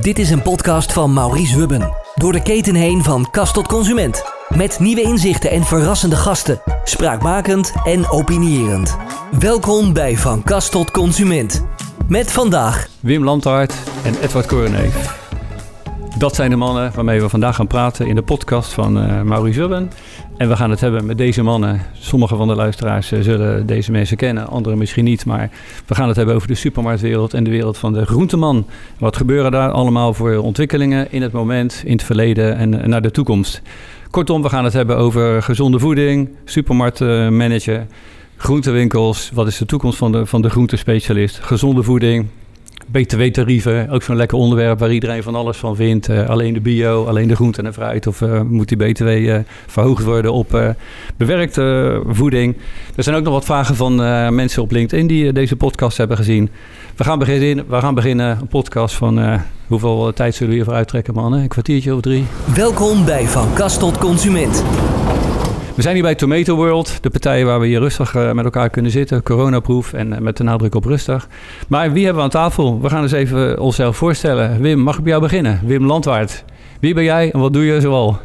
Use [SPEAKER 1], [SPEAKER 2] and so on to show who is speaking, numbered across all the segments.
[SPEAKER 1] Dit is een podcast van Maurice Hubben. Door de keten heen van kast tot consument. Met nieuwe inzichten en verrassende gasten. Spraakmakend en opinierend. Welkom bij Van Kast tot Consument. Met vandaag
[SPEAKER 2] Wim Landhart en Edward Koreneef. Dat zijn de mannen waarmee we vandaag gaan praten in de podcast van uh, Hubben. En we gaan het hebben met deze mannen. Sommige van de luisteraars uh, zullen deze mensen kennen, anderen misschien niet. Maar we gaan het hebben over de supermarktwereld en de wereld van de groenteman. Wat gebeuren daar allemaal voor ontwikkelingen in het moment, in het verleden en naar de toekomst. Kortom, we gaan het hebben over gezonde voeding, supermarktmanager, groentewinkels. Wat is de toekomst van de, van de groentespecialist? Gezonde voeding, BTW-tarieven, ook zo'n lekker onderwerp waar iedereen van alles van vindt. Uh, alleen de bio, alleen de groente en fruit. Of uh, moet die BTW uh, verhoogd worden op bewerkte voeding? Er zijn ook nog wat vragen van mensen op LinkedIn die deze podcast hebben gezien. We gaan beginnen, we gaan beginnen een podcast van hoeveel tijd zullen we hiervoor uittrekken, mannen? Een kwartiertje of drie?
[SPEAKER 1] Welkom bij Van Kast tot Consument.
[SPEAKER 2] We zijn hier bij Tomato World, de partij waar we hier rustig uh, met elkaar kunnen zitten. Coronaproof en uh, met de nadruk op rustig. Maar wie hebben we aan tafel? We gaan eens even onszelf voorstellen. Wim, mag ik bij jou beginnen? Wim Landwaard. Wie ben jij en wat doe je zoal?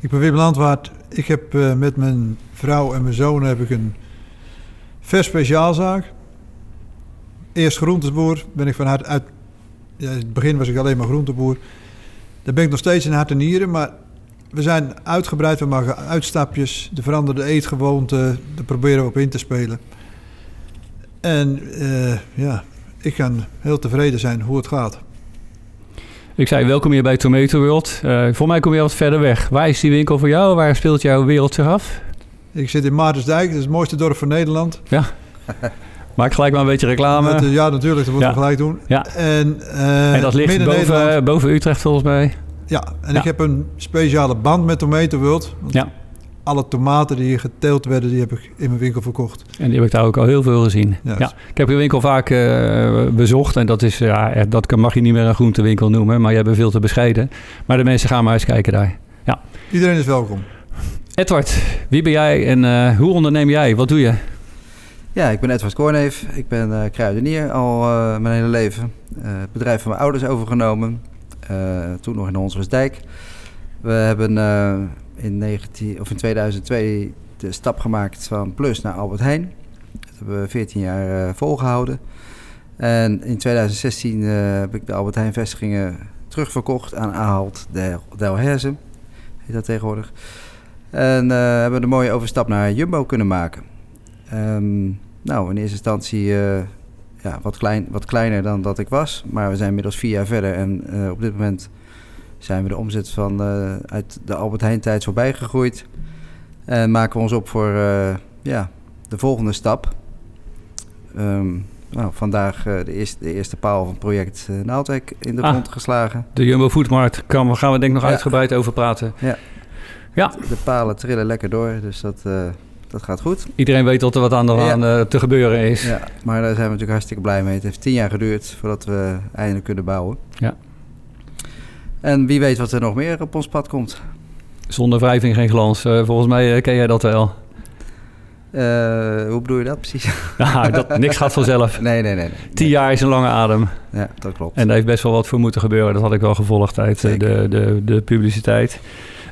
[SPEAKER 3] Ik ben Wim Landwaard. Ik heb uh, met mijn vrouw en mijn zoon heb ik een vers speciaalzaak. Eerst groenteboer. Ben ik van hart uit... Ja, in het begin was ik alleen maar groenteboer. Daar ben ik nog steeds in hart en nieren, maar we zijn uitgebreid, we maken uitstapjes, de veranderde eetgewoonten, daar proberen we op in te spelen. En uh, ja, ik kan heel tevreden zijn hoe het gaat.
[SPEAKER 2] Ik zei, welkom hier bij Tomato World. Uh, voor mij kom je wat verder weg. Waar is die winkel voor jou? Waar speelt jouw wereld zich af?
[SPEAKER 3] Ik zit in Maartensdijk, dat is het mooiste dorp van Nederland.
[SPEAKER 2] Ja. Maak gelijk maar een beetje reclame.
[SPEAKER 3] Met, ja, natuurlijk, dat moeten
[SPEAKER 2] ja.
[SPEAKER 3] we gelijk doen.
[SPEAKER 2] Ja.
[SPEAKER 3] En,
[SPEAKER 2] en dat ligt boven, boven Utrecht volgens mij.
[SPEAKER 3] Ja, en ja. ik heb een speciale band met Tomato World.
[SPEAKER 2] Ja.
[SPEAKER 3] Alle tomaten die hier geteeld werden, die heb ik in mijn winkel verkocht.
[SPEAKER 2] En die heb ik daar ook al heel veel gezien.
[SPEAKER 3] Yes.
[SPEAKER 2] Ja. Ik heb je winkel vaak uh, bezocht. En dat, is, ja, dat mag je niet meer een groentewinkel noemen. Maar je hebt veel te bescheiden. Maar de mensen gaan maar eens kijken daar. Ja.
[SPEAKER 3] Iedereen is welkom.
[SPEAKER 2] Edward, wie ben jij en uh, hoe onderneem jij? Wat doe je?
[SPEAKER 4] Ja, ik ben Edward Korneef. Ik ben uh, kruidenier al uh, mijn hele leven. Uh, het bedrijf van mijn ouders overgenomen. Uh, toen nog in Honselsdijk. We hebben uh, in, 19, of in 2002 de stap gemaakt van Plus naar Albert Heijn. Dat hebben we 14 jaar uh, volgehouden. En in 2016 heb ik de Albert Heijn vestigingen terugverkocht aan Ahold Del, Del Herzen. Heet dat tegenwoordig. En hebben de mooie overstap naar Jumbo kunnen maken. Um, nou, in eerste instantie ja, wat, klein, wat kleiner dan dat ik was. Maar we zijn inmiddels vier jaar verder. En uh, op dit moment zijn we de omzet van uh, uit de Albert Heijn tijd voorbij gegroeid. En maken we ons op voor uh, ja, de volgende stap. Um, nou, vandaag de, eerste, de eerste paal van project Naaldwijk in de ah, grond geslagen.
[SPEAKER 2] De Jumbo Foodmarkt, daar gaan we denk ik nog ja. uitgebreid over praten.
[SPEAKER 4] Ja.
[SPEAKER 2] ja.
[SPEAKER 4] De palen trillen lekker door, dus dat dat gaat goed.
[SPEAKER 2] Iedereen weet dat er wat aan, ja. aan uh, te gebeuren is.
[SPEAKER 4] Ja, maar daar zijn we natuurlijk hartstikke blij mee. Het heeft tien jaar geduurd voordat we eindelijk kunnen bouwen.
[SPEAKER 2] Ja.
[SPEAKER 4] En wie weet wat er nog meer op ons pad komt.
[SPEAKER 2] Zonder wrijving geen glans. Uh, volgens mij uh, ken jij dat wel.
[SPEAKER 4] Uh, hoe bedoel je dat precies?
[SPEAKER 2] Dat, niks gaat vanzelf.
[SPEAKER 4] Nee, nee, nee. nee.
[SPEAKER 2] Tien jaar is een lange adem.
[SPEAKER 4] Ja, dat klopt.
[SPEAKER 2] En daar heeft best wel wat voor moeten gebeuren. Dat had ik wel gevolgd uit de, de, de publiciteit.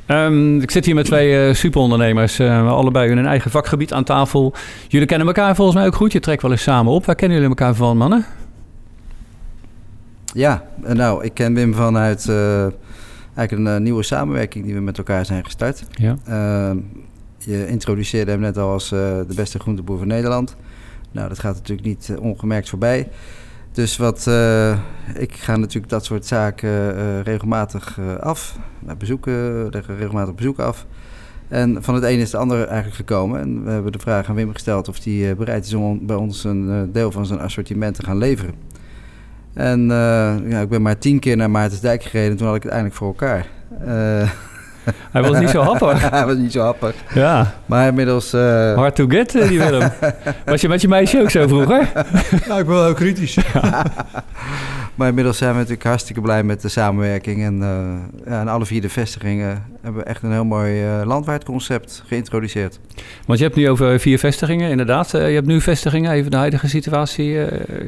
[SPEAKER 2] Um, ik zit hier met twee uh, superondernemers, uh, allebei in hun eigen vakgebied aan tafel. Jullie kennen elkaar volgens mij ook goed. Je trekt wel eens samen op. Waar kennen jullie elkaar van, mannen?
[SPEAKER 4] Ja, nou, ik ken Wim vanuit uh, eigenlijk een nieuwe samenwerking die we met elkaar zijn gestart.
[SPEAKER 2] Ja.
[SPEAKER 4] Ehm, je introduceerde hem net al als de beste groenteboer van Nederland. Nou, dat gaat natuurlijk niet ongemerkt voorbij. Dus wat, uh, ik ga natuurlijk dat soort zaken uh, regelmatig uh, af. Bezoeken, leggen regelmatig bezoeken af. En van het een is het ander eigenlijk gekomen. En we hebben de vraag aan Wim gesteld of hij bereid is om bij ons een deel van zijn assortiment te gaan leveren. En ja, ik ben maar tien keer naar Maartensdijk gereden. Toen had ik het eindelijk voor elkaar.
[SPEAKER 2] Hij was niet zo happig.
[SPEAKER 4] Hij was niet zo happig.
[SPEAKER 2] Ja.
[SPEAKER 4] Maar inmiddels... Uh...
[SPEAKER 2] Hard to get, die Willem. was je met je meisje ook zo vroeger?
[SPEAKER 3] nou, ik ben wel heel kritisch.
[SPEAKER 4] maar inmiddels zijn we natuurlijk hartstikke blij met de samenwerking. En uh, ja, alle vier de vestigingen hebben we echt een heel mooi uh, landwaardconcept geïntroduceerd.
[SPEAKER 2] Want je hebt nu over vier vestigingen, inderdaad. je hebt nu vestigingen, even de huidige situatie,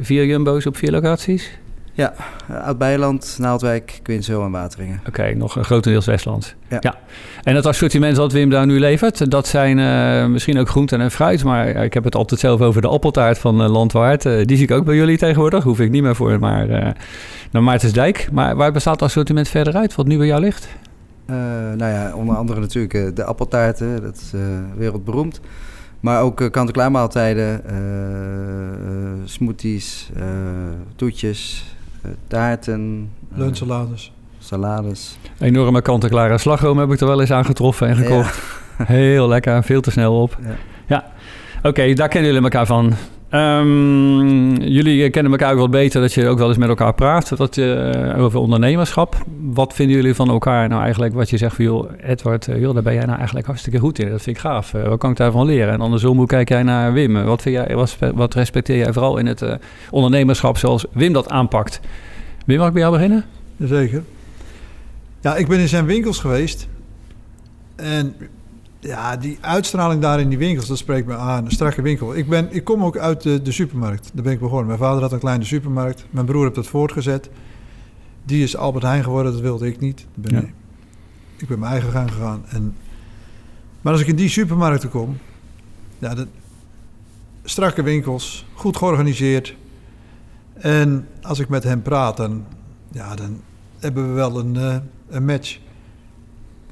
[SPEAKER 2] vier jumbo's op vier locaties.
[SPEAKER 4] Ja, uh, Oud-Beiland, Naaldwijk, Quinsel en Wateringen.
[SPEAKER 2] Oké, nog een grotendeels Westland.
[SPEAKER 4] Ja.
[SPEAKER 2] En het assortiment wat Wim daar nu levert, dat zijn uh, misschien ook groenten en fruit. Maar ik heb het altijd zelf over de appeltaart van uh, Landwaard. die zie ik ook bij jullie tegenwoordig. Hoef ik niet meer voor maar, naar Maartensdijk. Maar waar bestaat het assortiment verder uit, wat nu bij jou ligt?
[SPEAKER 4] nou ja, onder andere natuurlijk de appeltaarten. Dat is wereldberoemd. Maar ook kant-en-klaar maaltijden, uh, uh, smoothies, toetjes, taarten.
[SPEAKER 3] Lunchsalades.
[SPEAKER 4] Salades.
[SPEAKER 2] Enorme kant-en-klare slagroom heb ik er wel eens aangetroffen en gekocht. Ja. Heel lekker, veel te snel op. Ja, ja. oké, daar kennen jullie elkaar van. Um, jullie kennen elkaar ook wat beter, dat je ook wel eens met elkaar praat dat, uh, over ondernemerschap. Wat vinden jullie van elkaar nou eigenlijk? Wat je zegt van, Edward, uh, joh, daar ben jij nou eigenlijk hartstikke goed in. Dat vind ik gaaf. Uh, wat kan ik daarvan leren? En andersom, hoe kijk jij naar Wim? Wat, vind jij, wat, respecteer jij vooral in het ondernemerschap zoals Wim dat aanpakt? Wim, mag ik bij jou beginnen?
[SPEAKER 3] Jazeker. Ja, ik ben in zijn winkels geweest. En ja, die uitstraling daar in die winkels, dat spreekt me aan. Een strakke winkel. Ik, ben, ik kom ook uit de, de supermarkt. Daar ben ik begonnen. Mijn vader had een kleine supermarkt. Mijn broer heeft dat voortgezet. Die is Albert Heijn geworden, dat wilde ik niet. Ben ja. Ik ben mijn eigen gang gegaan. En, maar als ik in die supermarkten kom, ja, de, strakke winkels, goed georganiseerd. En als ik met hem praat, dan, ja, dan hebben we wel een, uh, een match.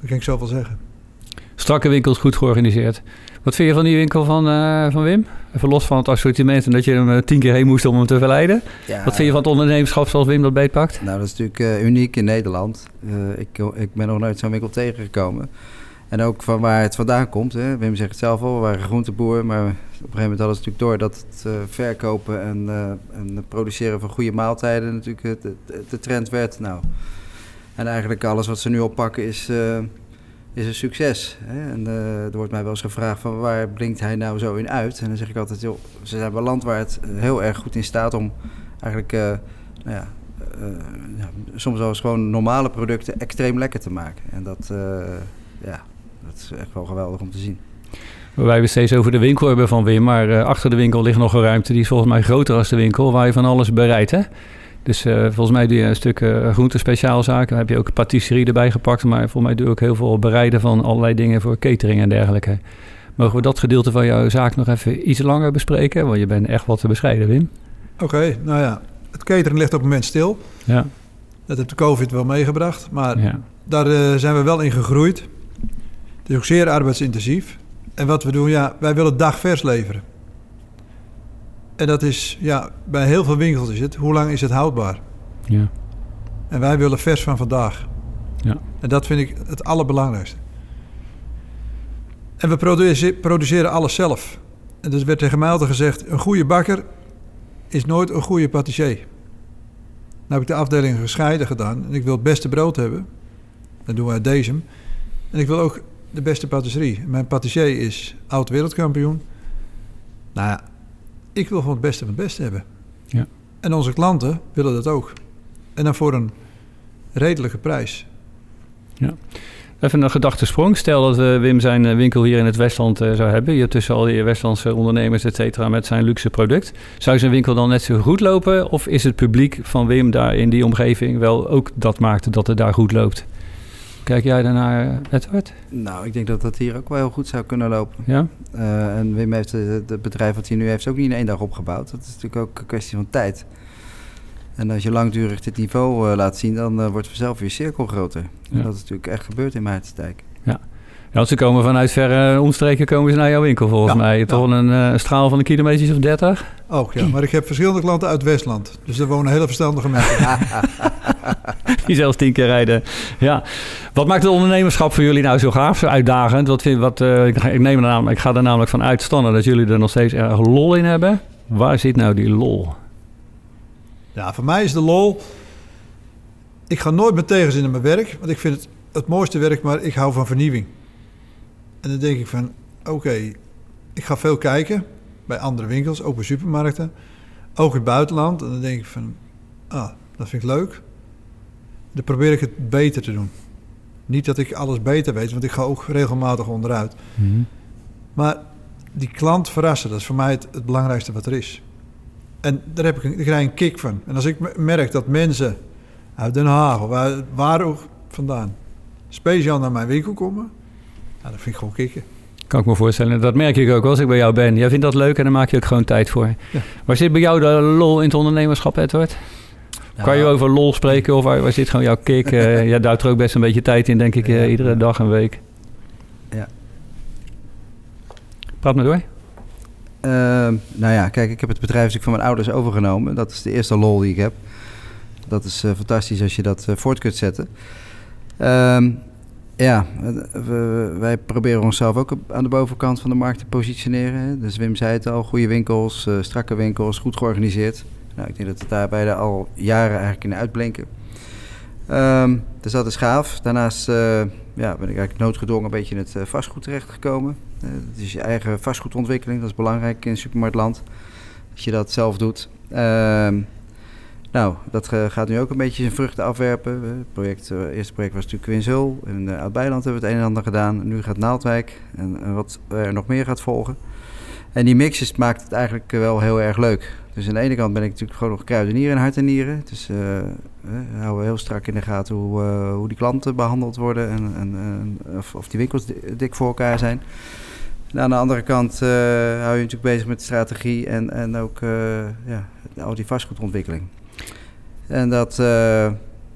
[SPEAKER 3] Dat kan ik zoveel zeggen.
[SPEAKER 2] Strakke winkels, goed georganiseerd. Wat vind je van die winkel van, uh, van Wim? Even los van het assortiment en dat je hem uh, tien keer heen moest om hem te verleiden. Ja, Wat vind je van het ondernemerschap zoals Wim dat beetpakt?
[SPEAKER 4] Nou, dat is natuurlijk uh, uniek in Nederland. ik, ik ben nog nooit zo'n winkel tegengekomen. En ook van waar het vandaan komt. Hè. Wim zegt het zelf al, we waren groenteboer. Maar op een gegeven moment hadden ze natuurlijk door dat het verkopen en, en produceren van goede maaltijden natuurlijk de, de trend werd. Nou, en eigenlijk alles wat ze nu oppakken is is een succes. Hè? En uh, er wordt mij wel eens gevraagd van waar blinkt hij nou zo in uit? En dan zeg ik altijd, joh, ze zijn bij Landwaard heel erg goed in staat om eigenlijk, uh, nou uh, ja, soms wel eens gewoon normale producten extreem lekker te maken. En dat, ja, dat is echt wel geweldig om te zien.
[SPEAKER 2] Wij we steeds over de winkel hebben van Wim, maar achter de winkel ligt nog een ruimte die is volgens mij groter als de winkel, waar je van alles bereidt, hè? Dus uh, volgens mij doe je een stuk uh, groente speciaalzaken. Dan heb je ook patisserie erbij gepakt. Maar volgens mij doe je ook heel veel bereiden van allerlei dingen voor catering en dergelijke. Mogen we dat gedeelte van jouw zaak nog even iets langer bespreken? Want je bent echt wat te bescheiden, Wim.
[SPEAKER 3] Oké, okay, nou ja. Het catering ligt op het moment stil.
[SPEAKER 2] Ja.
[SPEAKER 3] Dat heeft de COVID wel meegebracht. Maar ja. daar uh, zijn we wel in gegroeid. Het is ook zeer arbeidsintensief. En wat we doen, ja, wij willen dagvers leveren. En dat is, ja, bij heel veel winkels is het, hoe lang is het houdbaar?
[SPEAKER 2] Ja.
[SPEAKER 3] En wij willen vers van vandaag.
[SPEAKER 2] Ja.
[SPEAKER 3] En dat vind ik het allerbelangrijkste. En we produceren, produceren alles zelf. En dus werd tegen mij altijd gezegd, een goede bakker is nooit een goede patissier. Nou heb ik de afdeling gescheiden gedaan en ik wil het beste brood hebben. Dan doen wij deze. En ik wil ook de beste patisserie. Mijn patissier is oud wereldkampioen. Nou ja, ik wil gewoon het beste van het beste hebben.
[SPEAKER 2] Ja.
[SPEAKER 3] En onze klanten willen dat ook. En dan voor een redelijke prijs.
[SPEAKER 2] Ja. Even een gedachtesprong. Stel dat uh, Wim zijn eh, winkel hier in het Westland uh, zou hebben. Je hebt tussen al die Westlandse ondernemers, et cetera, met zijn luxe product. Zou zijn winkel dan net zo goed lopen? Of is het publiek van Wim daar in die omgeving wel ook dat maakt dat het daar goed loopt? Kijk jij daarnaar, Edward?
[SPEAKER 4] Nou, ik denk dat dat hier ook wel heel goed zou kunnen lopen.
[SPEAKER 2] Ja?
[SPEAKER 4] Uh, en Wim heeft het bedrijf wat hij nu heeft ook niet in één dag opgebouwd. Dat is natuurlijk ook een kwestie van tijd. En als je langdurig dit niveau uh, laat zien, dan uh, wordt vanzelf je cirkel groter. Ja. En dat is natuurlijk echt gebeurd in Maartensdijk.
[SPEAKER 2] Ja. Ja, ze komen vanuit verre omstreken komen ze naar jouw winkel volgens ja, mij. Toch een uh, straal van een kilometer of 30?
[SPEAKER 3] Ook ja, maar ik heb verschillende klanten uit Westland. Dus er wonen hele verstandige mensen.
[SPEAKER 2] Die zelfs tien keer rijden. Ja. Wat maakt het ondernemerschap voor jullie nou zo gaaf, zo uitdagend? Wat vind, wat, uh, ik, neem er namelijk, ik ga er namelijk van uitstannen dat jullie er nog steeds erg lol in hebben. Waar zit nou die lol?
[SPEAKER 3] Ja, voor mij is de lol... Ik ga nooit met tegenzin in mijn werk, want ik vind het het mooiste werk, maar ik hou van vernieuwing. En dan denk ik van, oké, ik ga veel kijken bij andere winkels, ook bij supermarkten, ook in het buitenland. En dan denk ik van, ah, dat vind ik leuk. Dan probeer ik het beter te doen. Niet dat ik alles beter weet, want ik ga ook regelmatig onderuit.
[SPEAKER 2] Mm -hmm.
[SPEAKER 3] Maar die klant verrassen, dat is voor mij het, het, belangrijkste wat er is. En daar, heb ik een, daar krijg ik een kick van. En als ik me- merk dat mensen uit Den Haag of waar, waar ook vandaan speciaal naar mijn winkel komen, nou, dat vind ik gewoon kicken.
[SPEAKER 2] Kan ik me voorstellen. Dat merk ik ook als ik bij jou ben. Jij vindt dat leuk en daar maak je ook gewoon tijd voor.
[SPEAKER 3] Ja.
[SPEAKER 2] Waar zit bij jou de lol in het ondernemerschap, Edward? Kan je over lol spreken of waar, waar zit gewoon jouw kick? Eh, jij duwt er ook best een beetje tijd in, denk ik, eh,
[SPEAKER 4] Ja.
[SPEAKER 2] iedere dag en week.
[SPEAKER 4] Ja.
[SPEAKER 2] Praat maar door.
[SPEAKER 4] Ehm, nou ja, kijk, ik heb het bedrijf natuurlijk van mijn ouders overgenomen. Dat is de eerste lol die ik heb. Dat is eh, fantastisch als je dat voort kunt zetten. Ehm, ja, eh, wij proberen onszelf ook aan de bovenkant van de markt te positioneren. Dus Wim zei het al, goede winkels, eh, strakke winkels, goed georganiseerd. Nou, ik denk dat we daarbij er al jaren eigenlijk in uitblinken. Ehm, dus dat is gaaf. Daarnaast eh, ja, ben ik eigenlijk noodgedwongen een beetje in het vastgoed terechtgekomen. Het is je eigen vastgoedontwikkeling, dat is belangrijk in supermarktland. Dat je dat zelf doet. Ehm, nou, dat eh, gaat nu ook een beetje zijn vruchten afwerpen. Eh, Het project, eh, eerste project was natuurlijk Winshul. In uh, Oud-Beiland hebben we het een en ander gedaan. Nu gaat Naaldwijk en, wat er nog meer gaat volgen. En die mixes maakt het eigenlijk wel heel erg leuk. Dus aan de ene kant ben ik natuurlijk gewoon nog kruidenier in hart en nieren. Dus eh, we houden heel strak in de gaten hoe, hoe die klanten behandeld worden en, en, of, of die winkels di- dik voor elkaar zijn. En aan de andere kant hou je natuurlijk bezig met strategie en, en ook ja, al die vastgoedontwikkeling. En dat eh,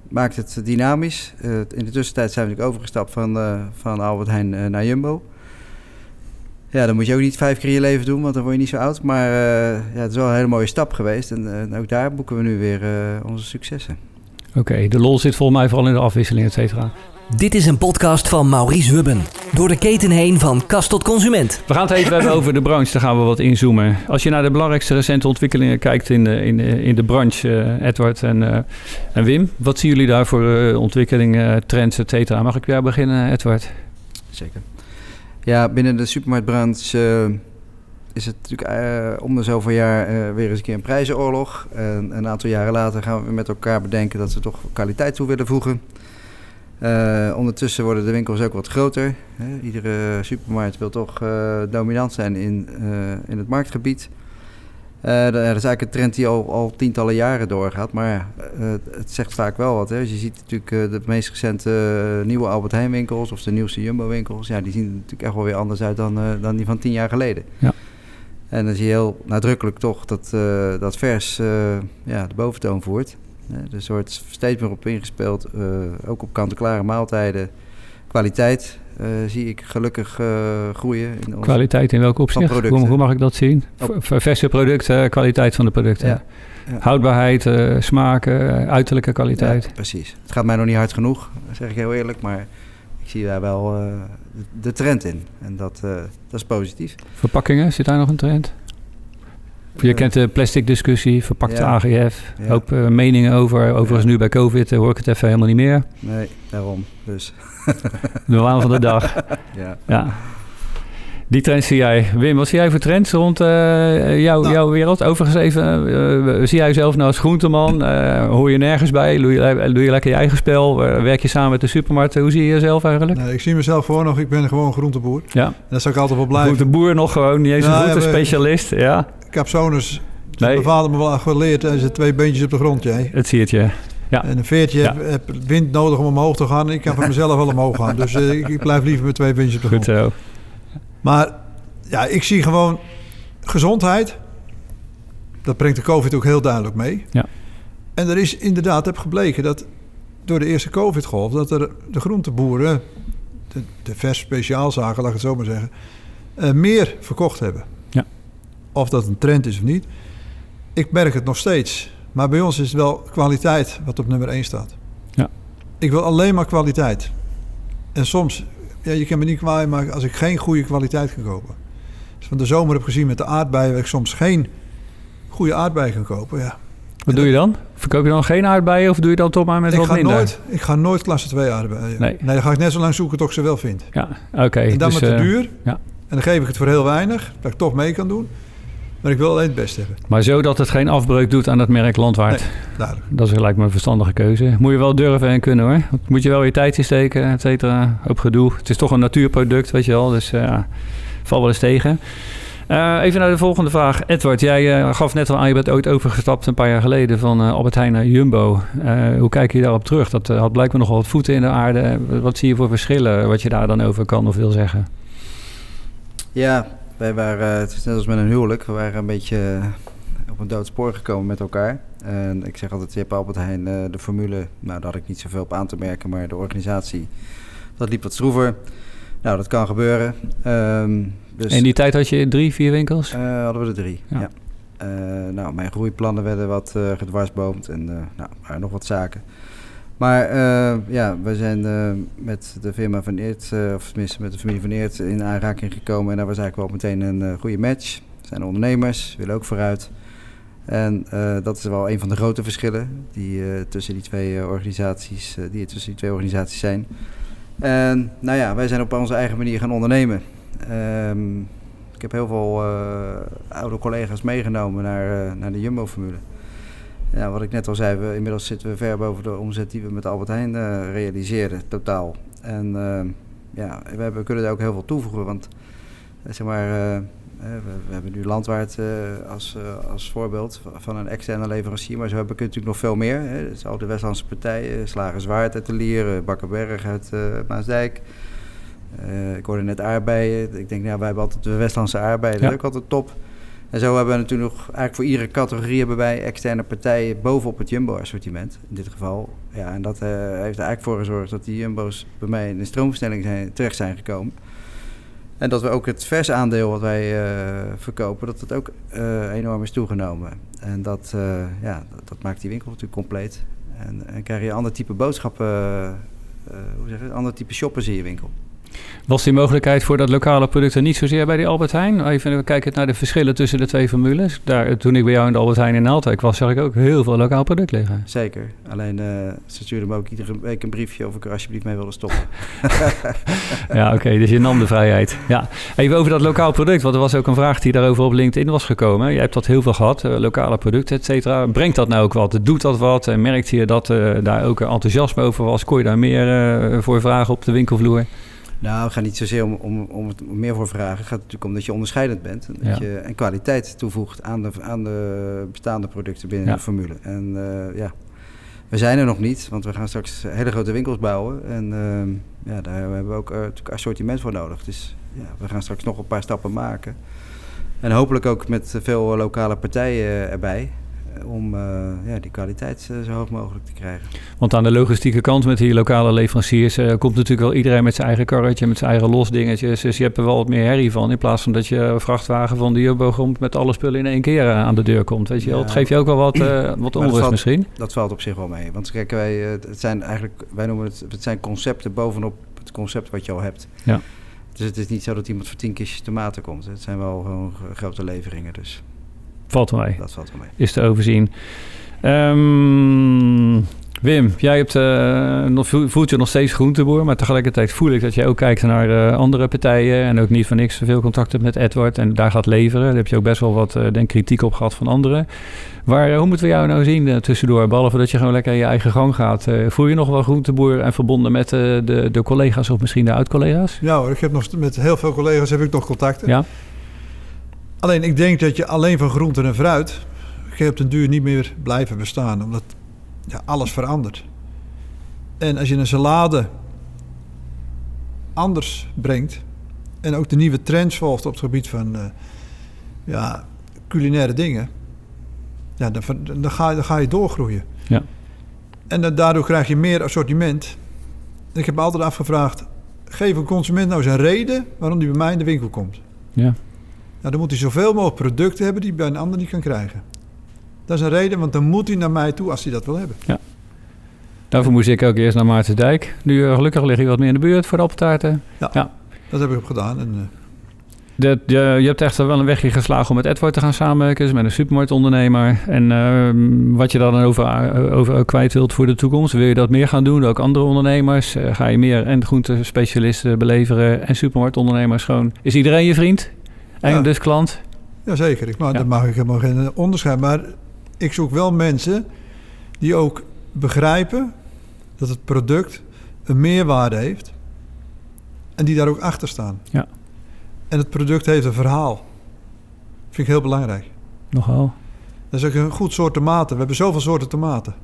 [SPEAKER 4] maakt het dynamisch. Eh, in de tussentijd zijn we natuurlijk overgestapt van, eh, van Albert Heijn naar Jumbo. Ja, dat moet je ook niet vijf keer je leven doen, want dan word je niet zo oud. Maar ja, het is wel een hele mooie stap geweest. En, ook daar boeken we nu weer onze successen.
[SPEAKER 2] Oké, de lol zit volgens mij vooral in de afwisseling, et cetera.
[SPEAKER 1] Dit is een podcast van Maurice Hubben. Door de keten heen van kast tot consument.
[SPEAKER 2] We gaan het even hebben over de branche, daar gaan we wat inzoomen. Als je naar de belangrijkste recente ontwikkelingen kijkt in de, in de, in de branche, eh, Edward en, eh, en Wim. Wat zien jullie daar voor eh, ontwikkelingen, trends, et cetera? Mag ik bij jou beginnen, Edward?
[SPEAKER 4] Zeker. Ja, binnen de supermarktbranche is het natuurlijk eh, om de zoveel jaar eh, weer eens een keer een prijzenoorlog. En een aantal jaren later gaan we met elkaar bedenken dat we toch kwaliteit toe willen voegen. Eh, ondertussen worden de winkels ook wat groter. Hè. Iedere supermarkt wil toch eh, dominant zijn in, eh, in het marktgebied. Dat is eigenlijk een trend die al, al tientallen jaren doorgaat. Maar het zegt vaak wel wat. Hè. Je ziet natuurlijk de meest recente nieuwe Albert Heijn winkels... of de nieuwste Jumbo winkels... Ja, die zien er natuurlijk echt wel weer anders uit dan, dan die van tien jaar geleden.
[SPEAKER 2] Ja.
[SPEAKER 4] En dan zie je heel nadrukkelijk toch dat, dat vers ja, de boventoon voert. Eh, er wordt steeds meer op ingespeeld. eh, ook op kant-en-klare maaltijden. Kwaliteit eh, zie ik gelukkig groeien. In onze-
[SPEAKER 2] Kwaliteit in welk opzicht? Hoe, hoe mag ik dat zien?
[SPEAKER 4] Op-
[SPEAKER 2] V- Verse producten, kwaliteit van de producten.
[SPEAKER 4] Ja. Ja.
[SPEAKER 2] Houdbaarheid, smaken, uiterlijke kwaliteit.
[SPEAKER 4] Ja, precies. Het gaat mij nog niet hard genoeg, zeg ik heel eerlijk. Maar ik zie daar wel de, trend in. En dat, dat is positief.
[SPEAKER 2] Verpakkingen, zit daar nog een trend? Je kent de plastic discussie, verpakte
[SPEAKER 4] Ja.
[SPEAKER 2] AGF.
[SPEAKER 4] Ja.
[SPEAKER 2] Hoop eh, meningen over. Overigens
[SPEAKER 4] Ja.
[SPEAKER 2] nu bij COVID eh, hoor ik het even helemaal niet meer.
[SPEAKER 4] Nee, daarom. Dus
[SPEAKER 2] De waan van de dag.
[SPEAKER 4] ja.
[SPEAKER 2] Ja. Die trends zie jij. Wim, wat zie jij voor trends rond eh, jouw,
[SPEAKER 3] Nou.
[SPEAKER 2] jouw wereld? Overigens even, zie jij jezelf nou als groenteman? Eh, hoor je nergens bij? Doe je, doe je lekker je eigen spel? Werk je samen met de supermarkt? Hoe zie je jezelf eigenlijk?
[SPEAKER 3] Nee, ik zie mezelf gewoon nog, ik ben gewoon groenteboer.
[SPEAKER 2] Ja,
[SPEAKER 3] En zal ik altijd wel blijven.
[SPEAKER 2] groenteboer nog gewoon. Niet eens een
[SPEAKER 3] Ja, ja,
[SPEAKER 2] Ja,
[SPEAKER 3] Capsonus,
[SPEAKER 2] Nee.
[SPEAKER 3] mijn vader me wel geleerd, hij zit twee beentjes op de grond, jij.
[SPEAKER 2] het zie het je. Ja.
[SPEAKER 3] En een veertje
[SPEAKER 2] Ja.
[SPEAKER 3] heb, heb wind nodig om omhoog te gaan. Ik kan van mezelf wel omhoog gaan. Dus eh, ik, ik blijf liever met twee beentjes op de
[SPEAKER 2] Goed
[SPEAKER 3] grond.
[SPEAKER 2] zo.
[SPEAKER 3] Maar ja, ik zie gewoon gezondheid. Dat brengt de COVID ook heel duidelijk mee.
[SPEAKER 2] Ja.
[SPEAKER 3] En er is inderdaad, heb gebleken dat door de eerste COVID-golf... dat er de groenteboeren, de, de vers speciaalzaken, laat ik het zo maar zeggen... eh, meer verkocht hebben. Of dat een trend is of niet. Ik merk het nog steeds. Maar bij ons is het wel kwaliteit wat op nummer 1 staat.
[SPEAKER 2] Ja.
[SPEAKER 3] Ik wil alleen maar kwaliteit. En soms, ja, je kan me niet kwaad maken als ik geen goede kwaliteit kan kopen. Dus van de zomer heb gezien met de aardbeien... dat ik soms geen goede aardbeien kan kopen. Ja.
[SPEAKER 2] Wat doe je dan? Verkoop je dan geen aardbeien of doe je dan toch maar met
[SPEAKER 3] ik,
[SPEAKER 2] wat
[SPEAKER 3] ga
[SPEAKER 2] minder?
[SPEAKER 3] nooit, ik ga nooit klasse 2 aardbeien.
[SPEAKER 2] Nee.
[SPEAKER 3] dan ga ik net zo lang zoeken tot ik ze wel vind.
[SPEAKER 2] Ja, oké.
[SPEAKER 3] en dan
[SPEAKER 2] dus,
[SPEAKER 3] met te
[SPEAKER 2] eh,
[SPEAKER 3] duur.
[SPEAKER 2] ja.
[SPEAKER 3] En dan geef ik het voor heel weinig, dat ik toch mee kan doen. Maar ik wil alleen het beste hebben.
[SPEAKER 2] Maar zodat het geen afbreuk doet aan het merk Landwaard.
[SPEAKER 3] Nee. Duidelijk.
[SPEAKER 2] Dat is gelijk mijn verstandige keuze. Moet je wel durven en kunnen hoor. Moet je wel je tijd in steken, et cetera. Hoop gedoe. Het is toch een natuurproduct, weet je wel. Dus eh, ja, val wel eens tegen. Eh, even naar de volgende vraag. Edward, jij eh, gaf net al aan, je bent ooit overgestapt een paar jaar geleden van uh, Albert Heijn naar Jumbo. hoe kijk je daarop terug? Dat had blijkbaar nog wel wat voeten in de aarde. Wat zie je voor verschillen wat je daar dan over kan of wil zeggen?
[SPEAKER 4] Ja, wij waren, het is net als met een huwelijk, we waren een beetje op een dood spoor gekomen met elkaar. En ik zeg altijd, je hebt Albert Heijn, de formule, nou daar had ik niet zoveel op aan te merken, maar de organisatie, dat liep wat stroever. Nou, dat kan gebeuren. Um,
[SPEAKER 2] dus, in die tijd had je drie, vier winkels?
[SPEAKER 4] Uh, hadden we er drie, ja. Uh, nou, mijn groeiplannen werden wat uh, gedwarsboomd en nou, nog wat zaken. Maar ja, we zijn met de firma van Eert, of tenminste met de familie van Eert, in aanraking gekomen. En daar was eigenlijk wel meteen een goede match. We zijn ondernemers, willen ook vooruit. En dat is wel een van de grote verschillen die tussen die twee organisaties, die tussen die twee organisaties zijn. En nou ja, wij zijn op onze eigen manier gaan ondernemen. Um, ik heb heel veel uh, oude collega's meegenomen naar, uh, naar de Jumbo-formule. Ja, wat ik net al zei, we, inmiddels zitten we ver boven de omzet die we met Albert Heijn uh, realiseren, totaal. En ehm, ja, we, hebben, we kunnen daar ook heel veel toevoegen, want zeg maar we, we, hebben nu Landwaard als, als voorbeeld van een externe leverancier, maar zo hebben we natuurlijk nog veel meer. Hè. Dus al de Westlandse partijen, Slager Zwaard uit de Lier, Bakkerberg uit Maasdijk. ik hoorde net aardbeien. Ik denk, nou, wij hebben altijd de Westlandse aardbeien, dat is ook altijd top. En zo hebben we natuurlijk nog, eigenlijk voor iedere categorie hebben wij externe partijen bovenop het Jumbo-assortiment. In dit geval. Ja, en dat heeft er eigenlijk voor gezorgd dat die Jumbo's bij mij in de stroomversnelling zijn, terecht zijn gekomen. En dat we ook het vers aandeel wat wij uh, verkopen, dat het ook uh, enorm is toegenomen. En dat, ja, dat, dat, maakt die winkel natuurlijk compleet. En, en krijg je ander type boodschappen, hoe zeg je, ander type shoppers in je winkel.
[SPEAKER 2] Was die mogelijkheid voor dat lokale product er niet zozeer bij die Albert Heijn? Even kijken naar de verschillen tussen de twee formules. Daar, toen ik bij jou in de Albert Heijn in Naaldwijk was, zag ik ook heel veel lokaal product liggen.
[SPEAKER 4] Zeker. Alleen uh, ze stuurden me ook iedere week een briefje of ik er alsjeblieft mee wilde stoppen.
[SPEAKER 2] ja, oké. dus je nam de vrijheid. Ja. Even over dat lokaal product, want er was ook een vraag die daarover op LinkedIn was gekomen. Je hebt dat heel veel gehad, uh, lokale producten, et cetera. Brengt dat nou ook wat? Doet dat wat? En merkte je dat uh, daar ook enthousiasme over was? Kon je daar meer voor vragen op de winkelvloer?
[SPEAKER 4] Nou, het gaat niet zozeer om, om, om het meer voor vragen. Het gaat natuurlijk om dat je onderscheidend bent. En, dat je, en kwaliteit toevoegt aan de, aan de bestaande producten binnen de formule. En uh, ja, we zijn er nog niet, want we gaan straks hele grote winkels bouwen. En uh, ja, daar hebben we ook uh, assortiment voor nodig. Dus ja, we gaan straks nog een paar stappen maken. En hopelijk ook met veel lokale partijen erbij. Eh, om uh, ja, die kwaliteit uh, zo hoog mogelijk te krijgen.
[SPEAKER 2] Want aan de logistieke kant met die lokale leveranciers uh, komt natuurlijk wel iedereen met zijn eigen karretje, met zijn eigen losdingetjes. Dus je hebt er wel wat meer herrie van. In plaats van dat je vrachtwagen van de Jumbo met alle spullen in één keer aan de deur komt. Weet je wel, ja. het geeft je ook wel wat, wat onrust
[SPEAKER 4] valt,
[SPEAKER 2] misschien.
[SPEAKER 4] Dat valt op zich wel mee. Want kijk, wij, het zijn eigenlijk, wij noemen het, het zijn concepten bovenop het concept wat je al hebt. Ja. Dus het is niet zo dat iemand voor tien kistjes tomaten komt. Het zijn wel gewoon grote leveringen. Dus.
[SPEAKER 2] Valt wel mee.
[SPEAKER 4] Dat valt wel mee.
[SPEAKER 2] Is te overzien. Um, Wim, jij hebt, uh, voelt je nog steeds groenteboer, maar tegelijkertijd voel ik dat jij ook kijkt naar uh, andere partijen en ook niet van niks veel contact hebt met Edward en daar gaat leveren. Daar heb je ook best wel wat uh, denk, kritiek op gehad van anderen. Waar, hoe moeten we jou nou zien tussendoor, behalve dat je gewoon lekker je eigen gang gaat? voel je nog wel groenteboer en verbonden met de, de collega's of misschien de oud-collega's?
[SPEAKER 3] Ja hoor, ik heb nog met heel veel collega's heb ik nog contacten. Ja. Alleen ik denk dat je alleen van groenten en fruit je op den duur niet meer blijven bestaan, omdat ja, alles verandert. En als je een salade anders brengt en ook de nieuwe trends volgt op het gebied van uh, ja, culinaire dingen, ja, dan, dan, ga, dan ga je doorgroeien. Ja. En dan, daardoor krijg je meer assortiment. Ik heb altijd afgevraagd, geef een consument nou een reden waarom die bij mij in de winkel komt. Ja. Nou, dan moet hij zoveel mogelijk producten hebben die hij bij een ander niet kan krijgen. Dat is een reden, want dan moet hij naar mij toe als hij dat wil hebben. Ja.
[SPEAKER 2] Daarvoor moest ik ook eerst naar Maartensdijk. Nu uh, gelukkig lig je wat meer in de buurt voor de appeltaarten.
[SPEAKER 3] Ja, ja. dat heb ik ook gedaan. En, uh...
[SPEAKER 2] de, je, je, hebt echt wel een wegje geslagen om met Edward te gaan samenwerken. Dus met een supermarktondernemer. En uh, wat je dan over, over kwijt wilt voor de toekomst. Wil je dat meer gaan doen? Ook andere ondernemers? ga je meer en groentespecialisten beleveren en supermarktondernemers gewoon? Is iedereen je vriend? En ja. dus klant?
[SPEAKER 3] Jazeker, ik, maar, ja. daar mag ik helemaal geen onderscheid. Maar ik zoek wel mensen die ook begrijpen dat het product een meerwaarde heeft. En die daar ook achter staan. Ja. En het product heeft een verhaal. Vind ik heel belangrijk.
[SPEAKER 2] Nogal.
[SPEAKER 3] Dat is ook een goed soort tomaten. We hebben zoveel soorten tomaten.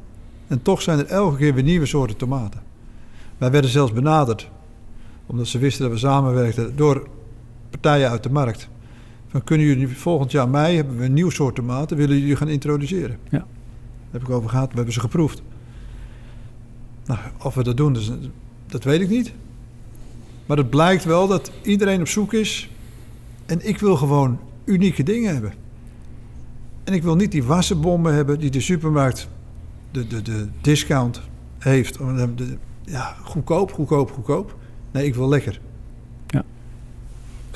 [SPEAKER 3] En toch zijn er elke keer weer nieuwe soorten tomaten. Wij werden zelfs benaderd, omdat ze wisten dat we samenwerkten, door partijen uit de markt. Van kunnen jullie volgend jaar mei hebben we een nieuw soort tomaten, willen jullie gaan introduceren?
[SPEAKER 2] Ja.
[SPEAKER 3] Daar heb ik over gehad, we hebben ze geproefd. Nou, of we dat doen, dus, dat weet ik niet. Maar het blijkt wel dat iedereen op zoek is. En ik wil gewoon unieke dingen hebben. En ik wil niet die wassenbommen hebben die de supermarkt, de, de, de discount heeft. Ja, goedkoop, goedkoop, goedkoop. Nee, ik wil lekker.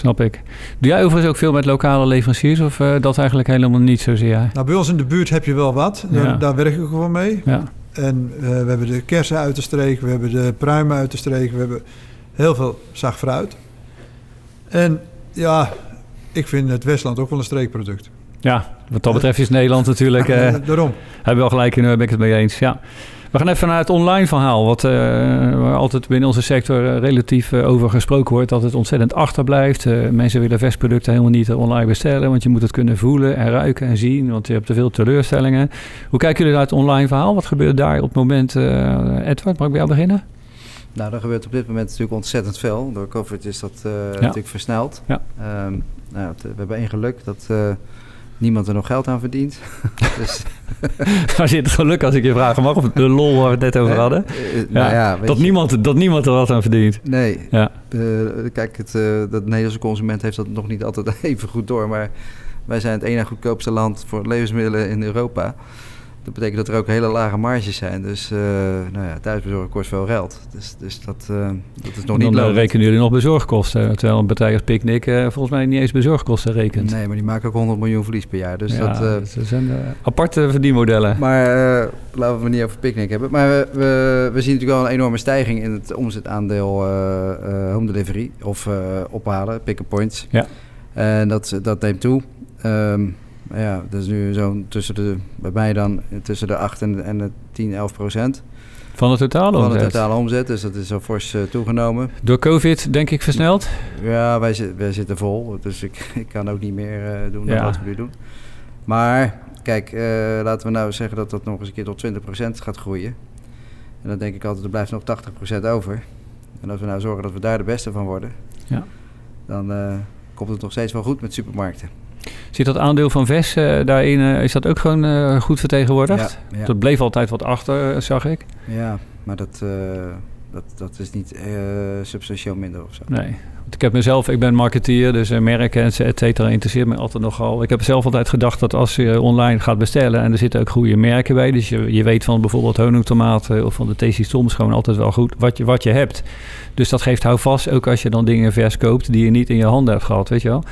[SPEAKER 2] Snap ik. Doe jij overigens ook veel met lokale leveranciers of uh, dat eigenlijk helemaal niet zozeer?
[SPEAKER 3] Nou, bij ons in de buurt heb je wel wat. Daar,
[SPEAKER 2] Ja.
[SPEAKER 3] daar werk ik gewoon mee.
[SPEAKER 2] Ja.
[SPEAKER 3] En eh, we hebben de kersen uit de streek, we hebben de pruimen uit de streek, we hebben heel veel zaagfruit. En ja, ik vind het Westland ook wel een streekproduct.
[SPEAKER 2] ja, wat dat betreft is Nederland natuurlijk... eh,
[SPEAKER 3] Eh, daarom.
[SPEAKER 2] Hebben we wel gelijk in, ben ik het mee eens. Ja. We gaan even naar het online verhaal, wat, waar altijd binnen onze sector eh, relatief eh, over gesproken wordt, dat het ontzettend achterblijft. Eh, mensen willen vestproducten helemaal niet online bestellen, want je moet het kunnen voelen en ruiken en zien, want je hebt te veel teleurstellingen. Hoe kijken jullie naar het online verhaal? Wat gebeurt daar op het moment? Edward, mag ik bij jou beginnen?
[SPEAKER 4] Nou, er gebeurt op dit moment natuurlijk ontzettend veel. Door COVID is dat natuurlijk versneld.
[SPEAKER 2] Ja.
[SPEAKER 4] Ehm, nou, we hebben één geluk dat niemand er nog geld aan verdient. dus,
[SPEAKER 2] zit het geluk als ik je vragen mag? Of de lol waar we het net over hadden?
[SPEAKER 4] eh, nou ja,
[SPEAKER 2] dat,
[SPEAKER 4] je-
[SPEAKER 2] niemand, dat niemand er wat aan verdient.
[SPEAKER 4] Nee,
[SPEAKER 2] Ja.
[SPEAKER 4] eh, kijk, het, eh, dat Nederlandse consument heeft dat nog niet altijd even goed door. Maar wij zijn het ene goedkoopste land voor levensmiddelen in Europa. Dat betekent dat er ook hele lage marges zijn. Dus eh nou ja, thuisbezorgen kost veel geld. Dus, dus dat, eh, dat is nog niet
[SPEAKER 2] Dan eh,
[SPEAKER 4] leuk.
[SPEAKER 2] rekenen jullie nog bezorgkosten, terwijl een partij als Picnic volgens mij niet eens bezorgkosten rekent.
[SPEAKER 4] Nee, maar die maken ook 100 miljoen verlies per jaar. Dus
[SPEAKER 2] ja,
[SPEAKER 4] dat, eh,
[SPEAKER 2] dat zijn aparte verdienmodellen.
[SPEAKER 4] Maar laten we het niet over picknick hebben. Maar we, we, we zien natuurlijk wel een enorme stijging in het omzetaandeel home delivery of ophalen, pick-up points.
[SPEAKER 2] Ja.
[SPEAKER 4] En dat, dat neemt toe. Ehm, ja, dat is nu zo'n tussen de, bij mij dan tussen de 8 en, en de 10, 11 procent
[SPEAKER 2] Van de totale
[SPEAKER 4] van de
[SPEAKER 2] omzet.
[SPEAKER 4] totale omzet. Dus dat is al fors eh, toegenomen.
[SPEAKER 2] Door COVID denk ik versneld.
[SPEAKER 4] Ja, wij, wij zitten vol. Dus ik, ik kan ook niet meer eh, doen dan
[SPEAKER 2] Ja.
[SPEAKER 4] wat we nu doen. Maar kijk, eh, laten we nou zeggen dat dat nog eens een keer tot 20% gaat groeien. En dan denk ik altijd, er blijft nog 80% over. En als we nou zorgen dat we daar de beste van worden,
[SPEAKER 2] Ja.
[SPEAKER 4] dan komt het nog steeds wel goed met supermarkten.
[SPEAKER 2] Zit dat aandeel van VES eh, daarin, eh, is dat ook gewoon eh, goed vertegenwoordigd?
[SPEAKER 4] Ja, ja,
[SPEAKER 2] Dat bleef altijd wat achter, zag ik.
[SPEAKER 4] ja maar dat, dat, dat is niet substantieel minder of zo.
[SPEAKER 2] Nee. Want ik heb mezelf, ik ben marketeer, dus merken en et cetera interesseert me altijd nogal. Ik heb zelf altijd gedacht dat als je online gaat bestellen en er zitten ook goede merken bij, dus je, je weet van bijvoorbeeld honingtomaten of van de Tasty Toms gewoon altijd wel goed wat je, wat je hebt. Dus dat geeft houvast, ook als je dan dingen vers koopt die je niet in je handen hebt gehad, weet je wel.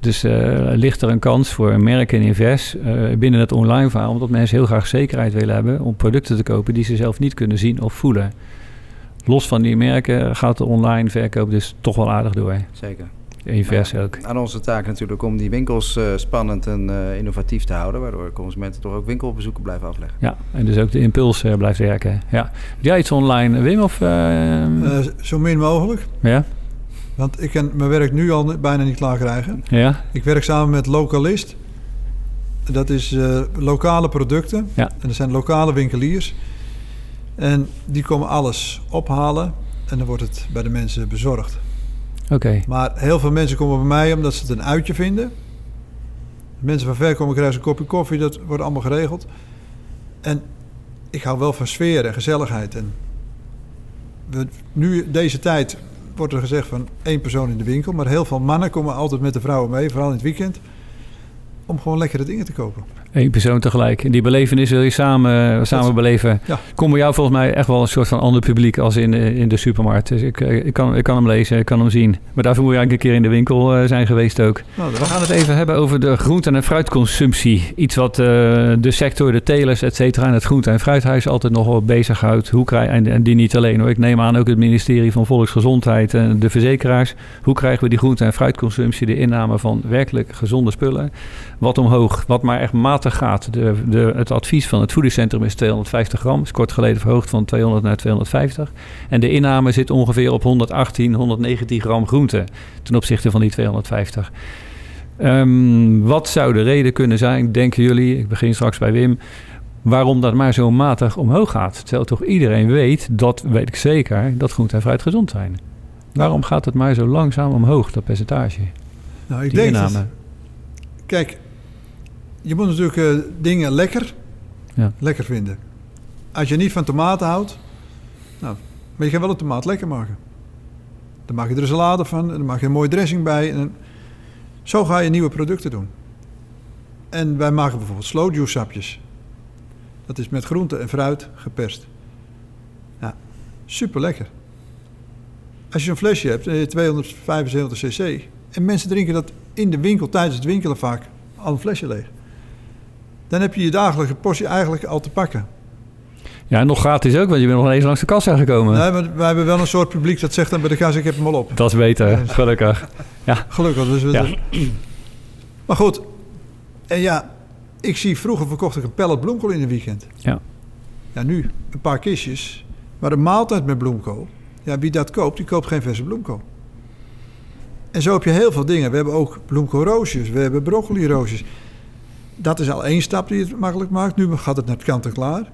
[SPEAKER 2] Dus eh, ligt er een kans voor merken in vers eh, binnen het online verhaal, omdat mensen heel graag zekerheid willen hebben om producten te kopen die ze zelf niet kunnen zien of voelen. Los van die merken gaat de online verkoop dus toch wel aardig door.
[SPEAKER 4] Zeker.
[SPEAKER 2] Invers ook.
[SPEAKER 4] Aan onze taak natuurlijk om die winkels eh, spannend en eh, innovatief te houden, waardoor consumenten toch ook winkelbezoeken blijven afleggen.
[SPEAKER 2] Ja, en dus ook de impuls blijft werken. Ja. Doe jij iets online, Wim? Of,
[SPEAKER 3] zo min mogelijk.
[SPEAKER 2] ja?
[SPEAKER 3] Want ik kan mijn werk nu al bijna niet klaar krijgen.
[SPEAKER 2] Ja?
[SPEAKER 3] Ik werk samen met Localist. Dat is eh, lokale producten.
[SPEAKER 2] Ja.
[SPEAKER 3] En dat zijn lokale winkeliers. En die komen alles ophalen. En dan wordt het bij de mensen bezorgd.
[SPEAKER 2] Oké.
[SPEAKER 3] Maar heel veel mensen komen bij mij omdat ze het een uitje vinden. Mensen van ver komen krijgen ze een kopje koffie. Dat wordt allemaal geregeld. En ik hou wel van sfeer en gezelligheid. En we, nu, deze tijd, wordt er gezegd van één persoon in de winkel. Maar heel veel mannen komen altijd met de vrouwen mee, vooral in het weekend. Om gewoon lekkere dingen te kopen.
[SPEAKER 2] Eén persoon tegelijk. En die belevenis wil je samen, samen beleven.
[SPEAKER 3] Ja.
[SPEAKER 2] Kom bij jou volgens mij echt wel een soort van ander publiek als in, de- in de supermarkt. Dus ik, eh, ik, kan, ik kan hem lezen, ik kan hem zien. Maar daarvoor moet je eigenlijk een keer in de winkel eh, zijn geweest ook.
[SPEAKER 3] Nou,
[SPEAKER 2] We gaan het even hebben over de groente- en fruitconsumptie. Iets wat eh, de sector, de telers, et cetera, en het groente- en fruithuis altijd nog wel bezighoudt. Hoe krijg, en, en die niet alleen hoor. Ik neem aan ook het ministerie van Volksgezondheid en de verzekeraars. Hoe krijgen we die groente- en fruitconsumptie, de inname van werkelijk gezonde spullen, wat omhoog? Wat maar echt matig gaat. De, de, het advies van het voedingscentrum is 250 gram. Is kort geleden verhoogd van 200 naar 250. En de inname zit ongeveer op 118, 119 gram groente ten opzichte van die 250. Ehm, wat zou de reden kunnen zijn, denken jullie, ik begin straks bij Wim, waarom dat maar zo matig omhoog gaat? Terwijl toch iedereen weet, dat weet ik zeker, dat groente en fruit gezond zijn. Waarom gaat het maar zo langzaam omhoog, dat percentage?
[SPEAKER 3] Nou, ik
[SPEAKER 2] Die
[SPEAKER 3] denk
[SPEAKER 2] inname.
[SPEAKER 3] Kijk, je moet natuurlijk eh, dingen lekker,
[SPEAKER 2] Ja.
[SPEAKER 3] lekker vinden. Als je niet van tomaten houdt, nou, maar je kan wel een tomaat lekker maken. Dan maak je er een salade van en dan maak je een mooie dressing bij. En zo ga je nieuwe producten doen. En wij maken bijvoorbeeld slow juice sapjes. Dat is met groente en fruit geperst. Ja, super lekker. Als je een flesje hebt, eh, 275 cc. En mensen drinken dat in de winkel tijdens het winkelen vaak al een flesje leeg. Dan heb je je dagelijkse portie eigenlijk al te pakken.
[SPEAKER 2] Ja, en nog gratis ook, want je bent nog eens langs de kassa gekomen.
[SPEAKER 3] Nee, maar wij hebben wel een soort publiek dat zegt dan bij de gas, ik heb hem al op.
[SPEAKER 2] Dat is beter, gelukkig.
[SPEAKER 3] Gelukkig. Dus we
[SPEAKER 2] Ja.
[SPEAKER 3] Maar goed, en ja, ik zie vroeger verkocht ik een pallet bloemkool in een weekend.
[SPEAKER 2] Ja.
[SPEAKER 3] Ja, nu een paar kistjes, maar een maaltijd met bloemkool. Ja, wie dat koopt, die koopt geen verse bloemkool. En zo heb je heel veel dingen. We hebben ook bloemkoolroosjes, we hebben broccoliroosjes. Dat is al één stap die het makkelijk maakt. Nu gaat het naar kant-en-klaar.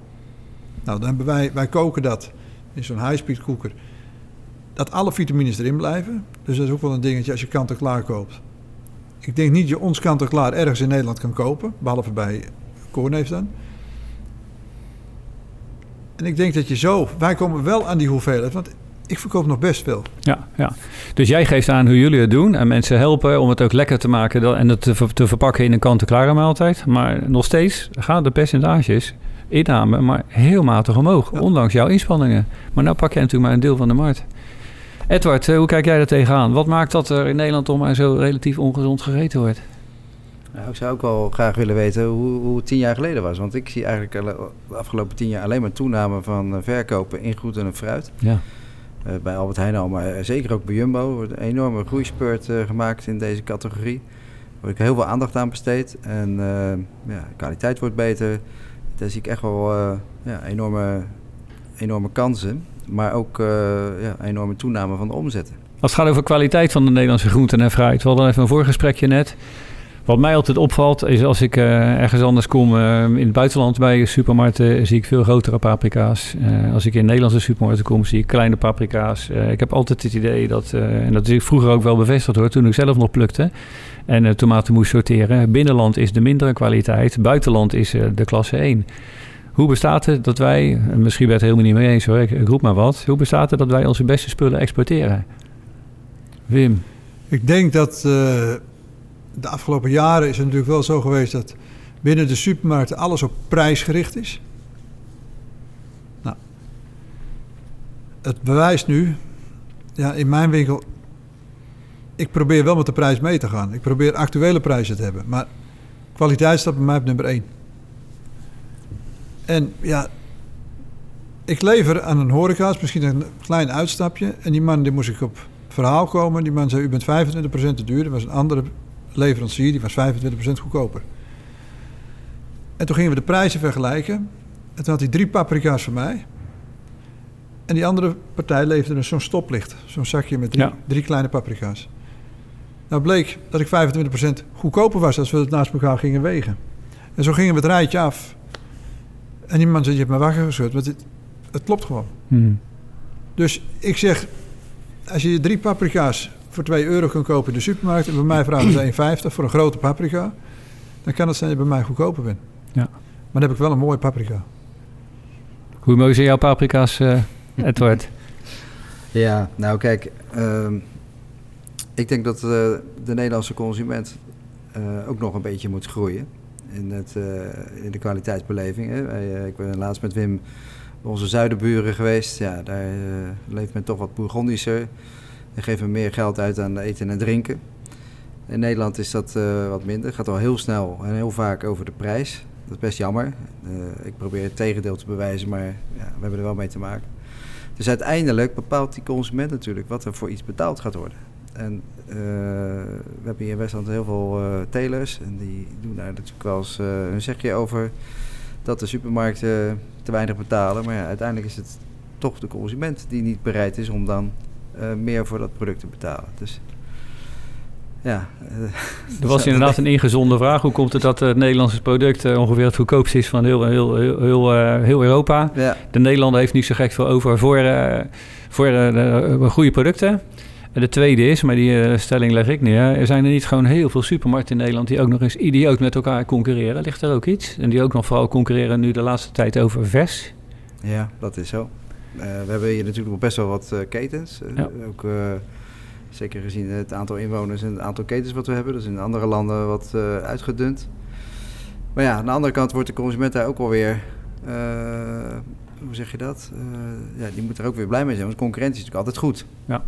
[SPEAKER 3] Nou, dan hebben wij, wij koken dat in zo'n high-speed koeker. Dat alle vitamines erin blijven. Dus dat is ook wel een dingetje als je kant-en-klaar koopt. Ik denk niet dat je ons kant-en-klaar ergens in Nederland kan kopen. Behalve bij Koorneef dan. En ik denk dat je zo... Wij komen wel aan die hoeveelheid. Want ik verkoop nog best veel.
[SPEAKER 2] Ja, ja. Dus jij geeft aan hoe jullie het doen en mensen helpen om het ook lekker te maken en het te, ver- te verpakken in een kant-en-klare maaltijd. Maar nog steeds gaan de percentages inname maar heel matig omhoog,
[SPEAKER 3] Ja.
[SPEAKER 2] ondanks jouw inspanningen. Maar nou pak jij natuurlijk maar een deel van de markt. Edward, eh, hoe kijk jij daar tegenaan? Wat maakt dat er in Nederland toch maar zo relatief ongezond gegeten wordt?
[SPEAKER 4] Nou, ik zou ook wel graag willen weten hoe, hoe het tien jaar geleden was. Want ik zie eigenlijk de afgelopen tien jaar alleen maar toename van eh, verkopen in groente en fruit.
[SPEAKER 2] Ja.
[SPEAKER 4] Eh, bij Albert Heijn al, maar eh, zeker ook bij Jumbo. Wordt een enorme groeispurt eh, gemaakt in deze categorie. Er wordt heel veel aandacht aan besteed. En ja, de kwaliteit wordt beter. Daar zie ik echt wel ja, enorme, enorme kansen. Maar ook ja, enorme toename van de omzetten.
[SPEAKER 2] Als het gaat over kwaliteit van de Nederlandse groenten en fruit. We hadden even een voorgesprekje net. Wat mij altijd opvalt is als ik eh, ergens anders kom eh, in het buitenland bij supermarkten zie ik veel grotere paprika's. Eh, als ik in Nederlandse supermarkten kom zie ik kleine paprika's. Ik heb altijd het idee dat, en dat is vroeger ook wel bevestigd hoor, toen ik zelf nog plukte en tomaten moest sorteren. Binnenland is de mindere kwaliteit, buitenland is de klasse 1. Hoe bestaat het dat wij, en misschien ben het helemaal niet mee eens hoor, ik, roep maar wat. Hoe bestaat het dat wij onze beste spullen exporteren? Wim,
[SPEAKER 3] Ik denk dat de afgelopen jaren is het natuurlijk wel zo geweest dat binnen de supermarkten alles op prijs gericht is. Nou, het bewijst nu, ja, in mijn winkel, ik probeer wel met de prijs mee te gaan. Ik probeer actuele prijzen te hebben, maar kwaliteit staat bij mij op nummer 1. En ja, ik lever aan een horeca's, misschien een klein uitstapje. En die man die moest ik op verhaal komen. Die man zei, u bent 25% te duur. Er was een andere leverancier, die was 25% goedkoper. En toen gingen we de prijzen vergelijken. En toen had hij drie paprika's voor mij. En die andere partij leverde dus zo'n stoplicht. Zo'n zakje met drie,
[SPEAKER 2] Ja.
[SPEAKER 3] drie kleine paprika's. Nou bleek dat ik 25% goedkoper was als we het naast elkaar gingen wegen. En zo gingen we het rijtje af. En die man zei, je hebt me wakker geschud. Want het, het klopt gewoon.
[SPEAKER 2] Hmm.
[SPEAKER 3] Dus ik zeg, als je drie paprika's voor 2 euro kan kopen in de supermarkt... en bij mij vragen ze 1,50 voor een grote paprika... dan kan het zijn dat je bij mij goedkoper bent.
[SPEAKER 2] Ja.
[SPEAKER 3] Maar dan heb ik wel een mooie paprika.
[SPEAKER 2] Hoe mooi zijn jouw paprika's, eh, Edward?
[SPEAKER 4] Ja, nou kijk, ehm, ik denk dat eh, de Nederlandse consument eh, ook nog een beetje moet groeien in, het, eh, in de kwaliteitsbeleving. Hè. Wij, ik ben laatst met Wim onze zuidenburen geweest. Ja, daar leeft men toch wat bourgondischer. En geeft men meer geld uit aan eten en drinken. In Nederland is dat eh, wat minder. Het gaat al heel snel en heel vaak over de prijs. Dat is best jammer. Eh, ik probeer het tegendeel te bewijzen, maar ja, we hebben er wel mee te maken. Dus uiteindelijk bepaalt die consument natuurlijk wat er voor iets betaald gaat worden. En eh, we hebben hier in Westland heel veel telers. En die doen daar natuurlijk wel eens hun zegje over dat de supermarkten te weinig betalen. Maar ja, uiteindelijk is het toch de consument die niet bereid is om dan meer voor dat product te betalen. Dus ja.
[SPEAKER 2] Er was inderdaad een ingezonde vraag. Hoe komt het dat het Nederlandse product uh, ongeveer het goedkoopste is van heel, heel, heel, heel, heel Europa?
[SPEAKER 4] Ja.
[SPEAKER 2] De Nederlander heeft niet zo gek veel over voor, voor goede producten. En de tweede is, maar die stelling leg ik neer... er zijn er niet gewoon heel veel supermarkten in Nederland... die ook nog eens idioot met elkaar concurreren. Ligt er ook iets? En die ook nog vooral concurreren nu de laatste tijd over vers?
[SPEAKER 4] Ja, dat is zo. We hebben hier natuurlijk nog best wel wat ketens.
[SPEAKER 2] Ja.
[SPEAKER 4] Ook... Zeker gezien het aantal inwoners en het aantal ketens wat we hebben. Dat is in andere landen wat uh, uitgedund. Maar ja, aan de andere kant wordt de consument daar ook alweer... Uh, hoe zeg je dat? Uh, ja, die moet er ook weer blij mee zijn, want concurrentie is natuurlijk altijd goed.
[SPEAKER 2] Ja.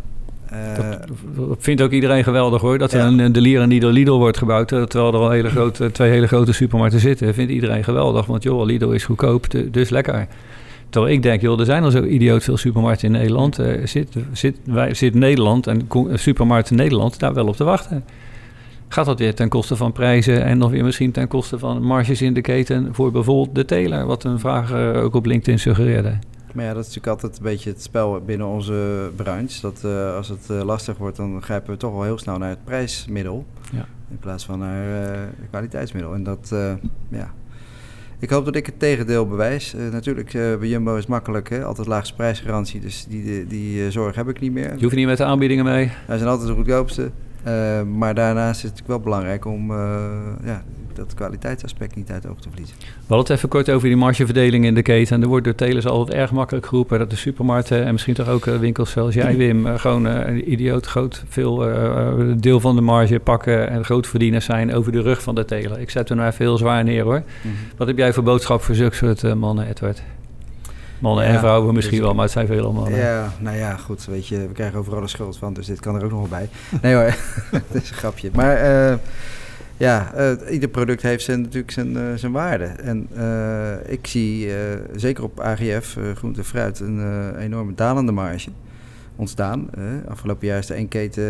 [SPEAKER 2] Dat, dat, vindt ook iedereen geweldig hoor. Dat er ja. een Delier en Lidl Lidl wordt gebouwd. Terwijl er al hele grote, twee hele grote supermarkten zitten. Vindt iedereen geweldig. Want joh, Lidl is goedkoop, dus lekker. Terwijl ik denk, joh, er zijn al zo idioot veel supermarkten in Nederland. Uh, zit, zit, wij, zit Nederland en supermarkten Nederland daar wel op te wachten? Gaat dat weer ten koste van prijzen en nog weer misschien ten koste van marges in de keten voor bijvoorbeeld de teler, wat een vraag uh, ook op LinkedIn suggereerde?
[SPEAKER 4] Maar ja, dat is natuurlijk altijd een beetje het spel binnen onze branche. Dat uh, als het uh, lastig wordt, dan grijpen we toch wel heel snel naar het prijsmiddel.
[SPEAKER 2] Ja.
[SPEAKER 4] In plaats van naar het kwaliteitsmiddel. En dat, ja, ik hoop dat ik het tegendeel bewijs. Uh, natuurlijk, uh, bij Jumbo is het makkelijk, hè? altijd laagste prijsgarantie, dus die, die, die uh, zorg heb ik niet meer.
[SPEAKER 2] Je hoeft niet met de aanbiedingen mee.
[SPEAKER 4] Wij zijn altijd de goedkoopste. maar daarnaast is het natuurlijk wel belangrijk om ja, dat kwaliteitsaspect niet uit het oog te verliezen.
[SPEAKER 2] We hadden het even kort over die margeverdeling in de keten. En er wordt door telers altijd erg makkelijk geroepen dat de supermarkten en misschien toch ook winkels zoals jij, Wim, gewoon een idioot groot veel deel van de marge pakken en grootverdieners zijn over de rug van de teler. Ik zet er nou even heel zwaar neer hoor. Mm -hmm. Wat heb jij voor boodschap voor zulke soort mannen, Edward? Mannen ja, en vrouwen misschien dus, wel, maar het zijn veel mannen.
[SPEAKER 4] Ja, nou ja, goed, weet je, we krijgen overal de schuld van, dus dit kan er ook nog wel bij. Nee hoor, dat is een grapje. Maar uh, ja, uh, ieder product heeft zijn, natuurlijk zijn, uh, zijn waarde. En uh, ik zie zeker op AGF, groente en fruit, een enorme dalende marge ontstaan. afgelopen jaar is er één keten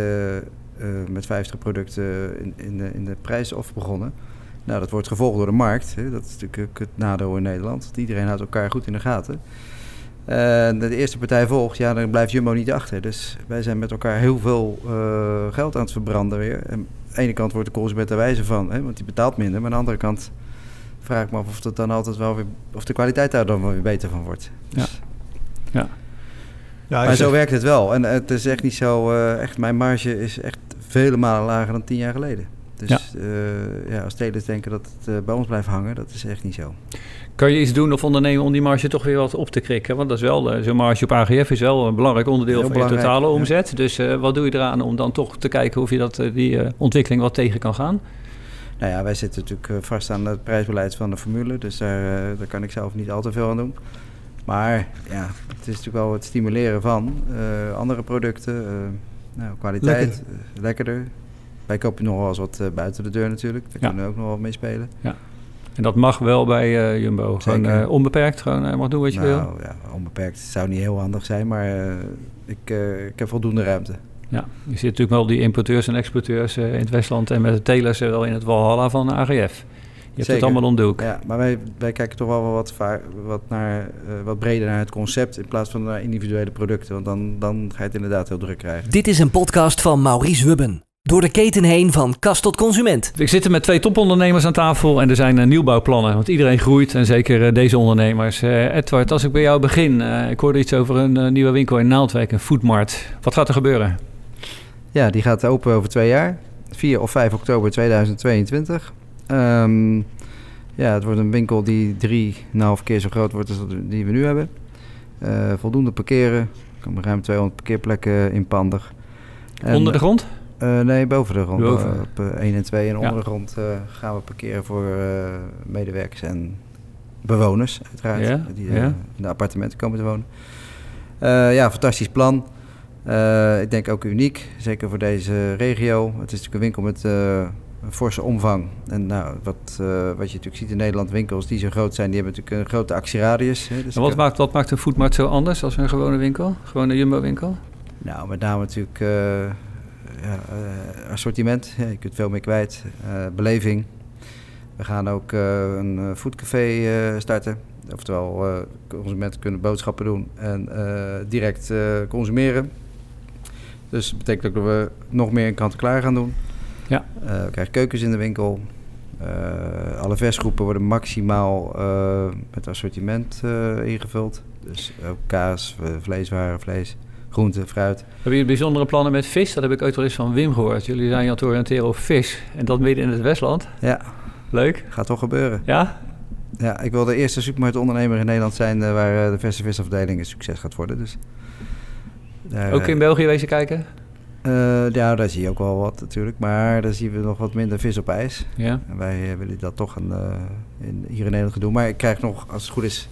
[SPEAKER 4] met 50 producten in, in, de, in de prijs of begonnen. Nou, dat wordt gevolgd door de markt. Hè. Dat is natuurlijk het nadeel in Nederland. Iedereen houdt elkaar goed in de gaten. En de eerste partij volgt, ja, dan blijft Jumbo niet achter. Dus wij zijn met elkaar heel veel geld aan het verbranden weer. En de ene kant wordt de consument er wijzer van, hè, want die betaalt minder. Maar aan de andere kant vraag ik me af of, het dan altijd wel weer, of de kwaliteit daar dan wel weer beter van wordt. Dus,
[SPEAKER 2] ja. ja.
[SPEAKER 4] Ja, maar zo werkt het wel. En het is echt niet zo, uh, echt, mijn marge is echt vele malen lager dan tien jaar geleden. Dus ja. Uh, ja, als telers denken dat het uh, bij ons blijft hangen, dat is echt niet zo.
[SPEAKER 2] Kan je iets doen of ondernemen om die marge toch weer wat op te krikken? Want dat is wel, uh, zo'n marge op AGF is wel een belangrijk onderdeel Heel van belangrijk, je totale omzet. Ja. Dus wat doe je eraan om dan toch te kijken of je dat, die ontwikkeling wat tegen kan gaan?
[SPEAKER 4] Nou ja, wij zitten natuurlijk vast aan het prijsbeleid van de formule. Dus daar, daar kan ik zelf niet al te veel aan doen. Maar ja, het is natuurlijk wel het stimuleren van andere producten. nou, kwaliteit, Lekker. lekkerder. Wij kopen nog wel eens wat buiten de deur natuurlijk. Daar ja. kunnen we ook nog wel mee spelen.
[SPEAKER 2] Ja. En dat mag wel bij uh, Jumbo. Gewoon uh, onbeperkt, gewoon mag doen wat je
[SPEAKER 4] nou,
[SPEAKER 2] wil.
[SPEAKER 4] Ja, onbeperkt zou niet heel handig zijn, maar ik, ik heb voldoende ruimte.
[SPEAKER 2] Ja, je ziet natuurlijk wel die importeurs en exporteurs in het Westland en met de telers wel in het Walhalla van AGF. Je hebt het allemaal om de hoek.
[SPEAKER 4] Ja, maar wij, wij kijken toch wel wat, wat, naar, uh, wat breder naar het concept in plaats van naar individuele producten. Want dan, dan ga je het inderdaad heel druk krijgen.
[SPEAKER 1] Dit is een podcast van Maurice Wubben. Door de keten heen van kast tot consument.
[SPEAKER 2] Ik zit er met twee topondernemers aan tafel en er zijn uh, nieuwbouwplannen. Want iedereen groeit en zeker uh, deze ondernemers. Uh, Edward, als ik bij jou begin. ik hoorde iets over een nieuwe winkel in Naaldwijk, een foodmart. Wat gaat er gebeuren?
[SPEAKER 4] Ja, die gaat open over twee jaar. 4 of 5 oktober 2022. Um, ja, het wordt een winkel die drieënhalf keer zo groot wordt als die we nu hebben. voldoende parkeren. Er komen ruim 200 parkeerplekken in Pandig.
[SPEAKER 2] Onder de grond?
[SPEAKER 4] Uh, nee, boven de grond. Boven. Uh, op uh, 1 en 2 en onder ja. de grond gaan we parkeren voor medewerkers en bewoners, uiteraard.
[SPEAKER 2] Ja,
[SPEAKER 4] die
[SPEAKER 2] ja.
[SPEAKER 4] in de appartementen komen te wonen. ja, fantastisch plan. ik denk ook uniek, zeker voor deze regio. Het is natuurlijk een winkel met een forse omvang. En nou, wat, wat je natuurlijk ziet in Nederland, winkels die zo groot zijn, die hebben natuurlijk een grote actieradius. Hè, dus
[SPEAKER 2] en wat, maakt, wat maakt een foodmart zo anders als een gewone winkel? Gewoon een Jumbo-winkel?
[SPEAKER 4] Nou, met name natuurlijk ja, uh, assortiment. Ja, je kunt veel meer kwijt. Uh, beleving. We gaan ook uh, een foodcafé starten. Oftewel, consumenten kunnen boodschappen doen en direct consumeren. Dus dat betekent ook dat we nog meer in kant-en-klaar gaan doen.
[SPEAKER 2] Ja.
[SPEAKER 4] Eh, we krijgen keukens in de winkel. Eh, alle versgroepen worden maximaal eh, met assortiment eh, ingevuld. Dus ook kaas, eh, vleeswaren, vlees, groente, fruit.
[SPEAKER 2] Hebben jullie bijzondere plannen met vis? Dat heb ik ooit wel eens van Wim gehoord. Jullie zijn je aan het oriënteren op vis. En dat midden in het Westland.
[SPEAKER 4] Ja,
[SPEAKER 2] Leuk.
[SPEAKER 4] gaat toch gebeuren.
[SPEAKER 2] Ja?
[SPEAKER 4] Ja, ik wil de eerste supermarktondernemer in Nederland zijn eh, waar eh, de verse visafdeling een succes gaat worden. Dus daar,
[SPEAKER 2] Ook in
[SPEAKER 4] eh,
[SPEAKER 2] België wezen kijken?
[SPEAKER 4] ja, daar zie je ook wel wat natuurlijk. Maar daar zien we nog wat minder vis op ijs.
[SPEAKER 2] Ja.
[SPEAKER 4] En wij willen dat toch een, in, hier in Nederland gaan doen. Maar ik krijg nog, als het goed is,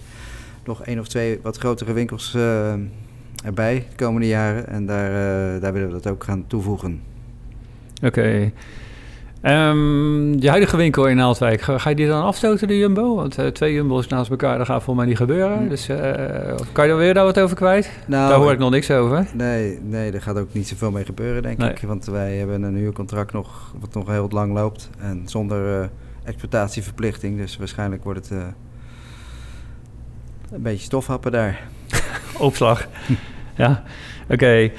[SPEAKER 4] nog één of twee wat grotere winkels erbij de komende jaren. En daar, eh, daar willen we dat ook gaan toevoegen.
[SPEAKER 2] Oké. Ehm, je huidige winkel in Naaldwijk, ga, ga je die dan afstoten, de Jumbo? Want eh, twee Jumbo's naast elkaar, dat gaat volgens mij niet gebeuren.
[SPEAKER 4] Hm.
[SPEAKER 2] Dus eh, kan je er weer daar wat over kwijt?
[SPEAKER 4] Nou,
[SPEAKER 2] daar hoor ik nog niks over.
[SPEAKER 4] Nee, nee, daar gaat ook niet zoveel mee gebeuren, denk
[SPEAKER 2] Nee.
[SPEAKER 4] ik. Want wij hebben een huurcontract nog, wat nog heel lang loopt. En zonder exploitatieverplichting. Dus waarschijnlijk wordt het een beetje stofhappen daar.
[SPEAKER 2] Opslag. ja, oké.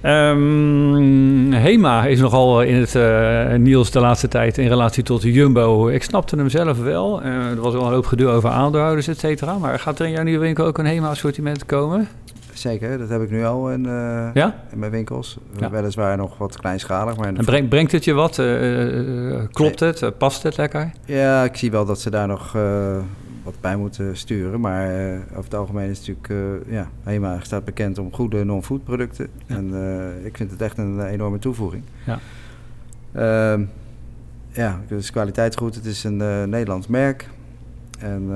[SPEAKER 2] Ehm, Hema is nogal in het eh, nieuws de laatste tijd in relatie tot de Jumbo. Ik snapte hem zelf wel. Eh, er was wel een hoop gedoe over aandeelhouders, et cetera. Maar gaat er in jouw nieuwe winkel ook een Hema-assortiment komen?
[SPEAKER 4] Zeker, dat heb ik nu al in, eh,
[SPEAKER 2] Ja?
[SPEAKER 4] in mijn winkels.
[SPEAKER 2] Ja.
[SPEAKER 4] Weliswaar nog wat kleinschalig. Maar
[SPEAKER 2] En brengt, brengt het je wat? Eh, eh, klopt het? Eh, past het lekker?
[SPEAKER 4] Ja, ik zie wel dat ze daar nog eh, wat bij moeten sturen. Maar eh, over het algemeen is het natuurlijk... eh ja, HEMA staat bekend om goede non-food producten.
[SPEAKER 2] Ja.
[SPEAKER 4] En eh, ik vind het echt een enorme toevoeging.
[SPEAKER 2] Ja.
[SPEAKER 4] Ehm, ja, het is kwaliteit goed. Het is een Nederlands merk. En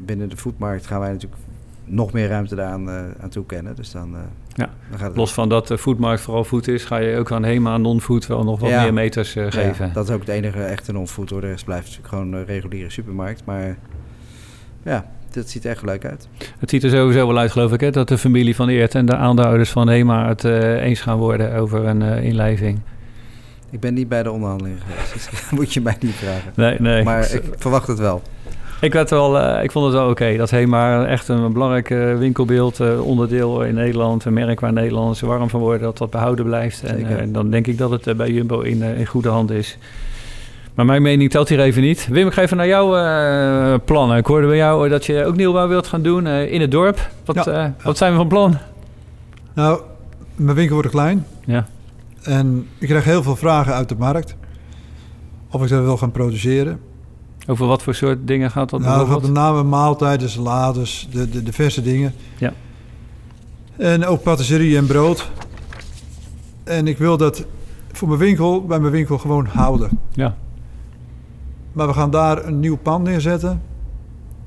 [SPEAKER 4] binnen de foodmarkt gaan wij natuurlijk nog meer ruimte daaraan aan toekennen. Dus dan,
[SPEAKER 2] Ja. Los van dat de foodmarkt vooral food is, ga je ook aan Hema non-food wel nog wat
[SPEAKER 4] Ja.
[SPEAKER 2] meer meters eh, geven.
[SPEAKER 4] Ja, dat is ook het enige echte non-food hoor. De rest blijft natuurlijk gewoon een reguliere supermarkt. Maar ja, dit ziet er echt leuk uit.
[SPEAKER 2] Het ziet er sowieso wel uit, geloof ik, hè, dat de familie van Eert en de aandeelhouders van Hema het eh, eens gaan worden over een inlijving.
[SPEAKER 4] Ik ben niet bij de onderhandelingen geweest, dus dat moet je mij niet vragen.
[SPEAKER 2] Nee, nee.
[SPEAKER 4] Maar ik verwacht het wel.
[SPEAKER 2] Ik, werd wel, eh, ik vond het wel oké. Dat Hema echt een belangrijk eh, winkelbeeld, eh, onderdeel in Nederland, een merk waar Nederlanders warm van worden, dat dat behouden blijft. En, en dan denk ik dat het bij Jumbo in, in goede hand is. Maar mijn mening telt hier even niet. Wim, ik ga even naar jouw eh, plannen. Ik hoorde bij jou dat je ook nieuwbouw wilt gaan doen in het dorp. Wat,
[SPEAKER 3] Ja,
[SPEAKER 2] wat zijn we van plan?
[SPEAKER 3] Nou, mijn winkel wordt klein.
[SPEAKER 2] Ja.
[SPEAKER 3] En ik krijg heel veel vragen uit de markt. Of ik dat wil gaan produceren.
[SPEAKER 2] Over wat voor soort dingen gaat dat
[SPEAKER 3] nou, gaat met name maaltijden, salades, de, de, de verse dingen.
[SPEAKER 2] Ja.
[SPEAKER 3] En ook patisserie en brood. En ik wil dat voor mijn winkel, bij mijn winkel gewoon houden.
[SPEAKER 2] Ja.
[SPEAKER 3] Maar we gaan daar een nieuw pand neerzetten.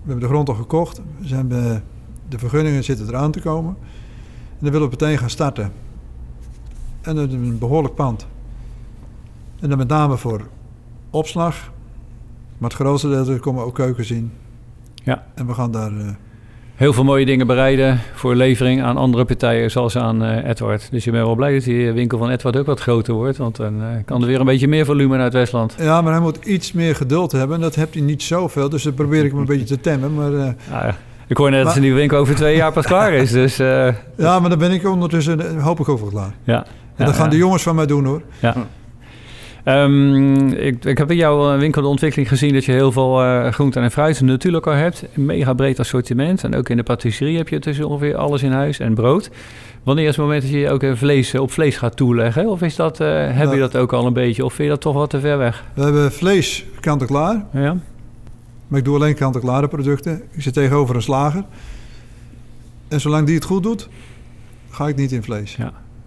[SPEAKER 3] We hebben de grond al gekocht. We zijn bij- de vergunningen zitten eraan te komen. En dan willen we meteen gaan starten. En dat is een behoorlijk pand. En dan met name voor opslag. Maar het grootste deel er komen ook keukens in.
[SPEAKER 2] Ja.
[SPEAKER 3] En we gaan daar... eh,
[SPEAKER 2] Heel veel mooie dingen bereiden voor levering aan andere partijen, zoals aan eh, Edward. Dus je bent wel blij dat die winkel van Edward ook wat groter wordt. Want dan eh, kan er weer een beetje meer volume uit Westland.
[SPEAKER 3] ja, maar hij moet iets meer geduld hebben. En dat heeft hij niet zoveel. Dus dan probeer ik hem een beetje te temmen. Maar, eh,
[SPEAKER 2] Ah, ja. Ik hoor net dat zijn nieuwe winkel over twee jaar pas klaar is. Dus eh,
[SPEAKER 3] ja, maar dan ben ik ondertussen, eh, hoop ik wel klaar.
[SPEAKER 2] ja.
[SPEAKER 3] En
[SPEAKER 2] Ja,
[SPEAKER 3] dat gaan de jongens van mij doen hoor.
[SPEAKER 2] Ja. Ehm, ik, ik heb in jouw eh, winkel de ontwikkeling gezien dat je heel veel eh groenten en fruit natuurlijk al hebt. Een mega breed assortiment. En ook in de patisserie heb je tussen ongeveer alles in huis en brood. Wanneer is het moment dat je ook eh, vlees op vlees gaat toeleggen? Of is dat, heb je
[SPEAKER 3] Nou.
[SPEAKER 2] dat ook al een beetje? Of vind je dat toch wat te ver weg?
[SPEAKER 3] We hebben vlees kant-en-klaar.
[SPEAKER 2] Ja?
[SPEAKER 3] Maar ik doe alleen kant-en-klare producten. Ik zit tegenover een slager. En zolang die het goed doet, ga ik niet in vlees.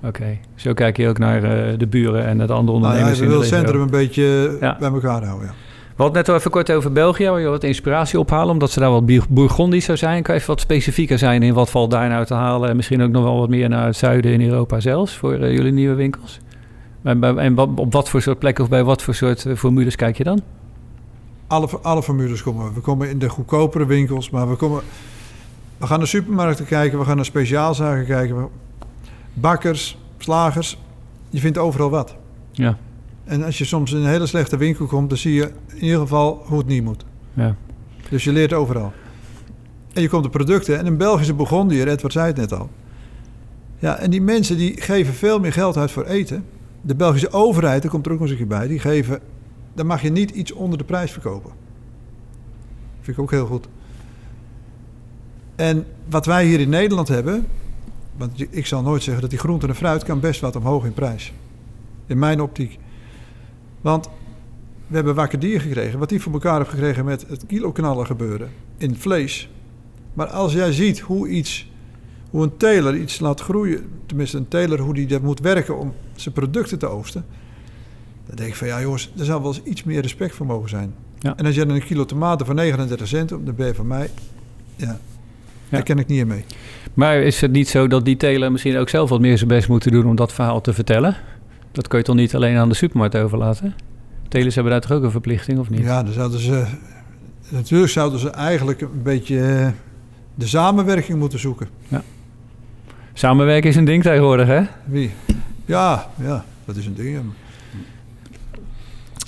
[SPEAKER 2] Oké. Zo kijk je ook naar eh, de buren en het andere
[SPEAKER 3] Nou ja,
[SPEAKER 2] ondernemers de
[SPEAKER 3] willen het centrum een beetje
[SPEAKER 2] Ja.
[SPEAKER 3] bij elkaar houden. Ja.
[SPEAKER 2] We hadden net al even kort over België, waar je wat inspiratie ophalen, omdat ze daar wat Bour- Bourgondisch zou zijn. Kan je even wat specifieker zijn in wat valt daar nou te halen? En misschien ook nog wel wat meer naar het zuiden in Europa zelfs, voor eh, jullie nieuwe winkels. En, bij- en wat- op wat voor soort plekken of bij wat voor soort eh, formules kijk je dan?
[SPEAKER 3] Alle, alle formules komen. we. We komen in de goedkopere winkels, maar we komen... We gaan naar supermarkten kijken, we gaan naar speciaalzaken kijken. Bakkers, slagers, je vindt overal wat.
[SPEAKER 2] Ja,
[SPEAKER 3] En als je soms in een hele slechte winkel komt, dan zie je in ieder geval hoe het niet moet.
[SPEAKER 2] ja,
[SPEAKER 3] Dus je leert overal. En je komt de producten. En een Belgische Burgondier, Edward zei het net al. Ja, en die mensen die geven veel meer geld uit voor eten. de Belgische overheid, daar komt er ook nog eens een keer bij, die geven, dan mag je niet iets onder de prijs verkopen. Vind ik ook heel goed. En wat wij hier in Nederland hebben, want ik zal nooit zeggen dat die groente en fruit kan best wat omhoog in prijs. In mijn optiek. Want we hebben wakker dier gekregen, wat die voor elkaar heeft gekregen met het kiloknallen gebeuren in vlees. Maar als jij ziet hoe iets, hoe een teler iets laat groeien, tenminste een teler, hoe die dat moet werken om zijn producten te oogsten. Dan denk ik van ja jongens, er zou wel eens iets meer respect voor mogen zijn.
[SPEAKER 2] Ja.
[SPEAKER 3] En als je dan een kilo tomaten voor 39 cent op, dan ben je van mij, ja, daar ken ik niet in mee.
[SPEAKER 2] Maar is het niet zo dat die teler misschien ook zelf wat meer zijn best moeten doen om dat verhaal te vertellen? Dat kun je toch niet alleen aan de supermarkt overlaten? Telers hebben daar toch ook een verplichting, of niet?
[SPEAKER 3] Ja, dan zouden ze, natuurlijk zouden ze eigenlijk een beetje eh, de samenwerking moeten zoeken.
[SPEAKER 2] Samenwerken is een ding tegenwoordig, hè?
[SPEAKER 3] Wie? Ja, ja, dat is een ding. ja.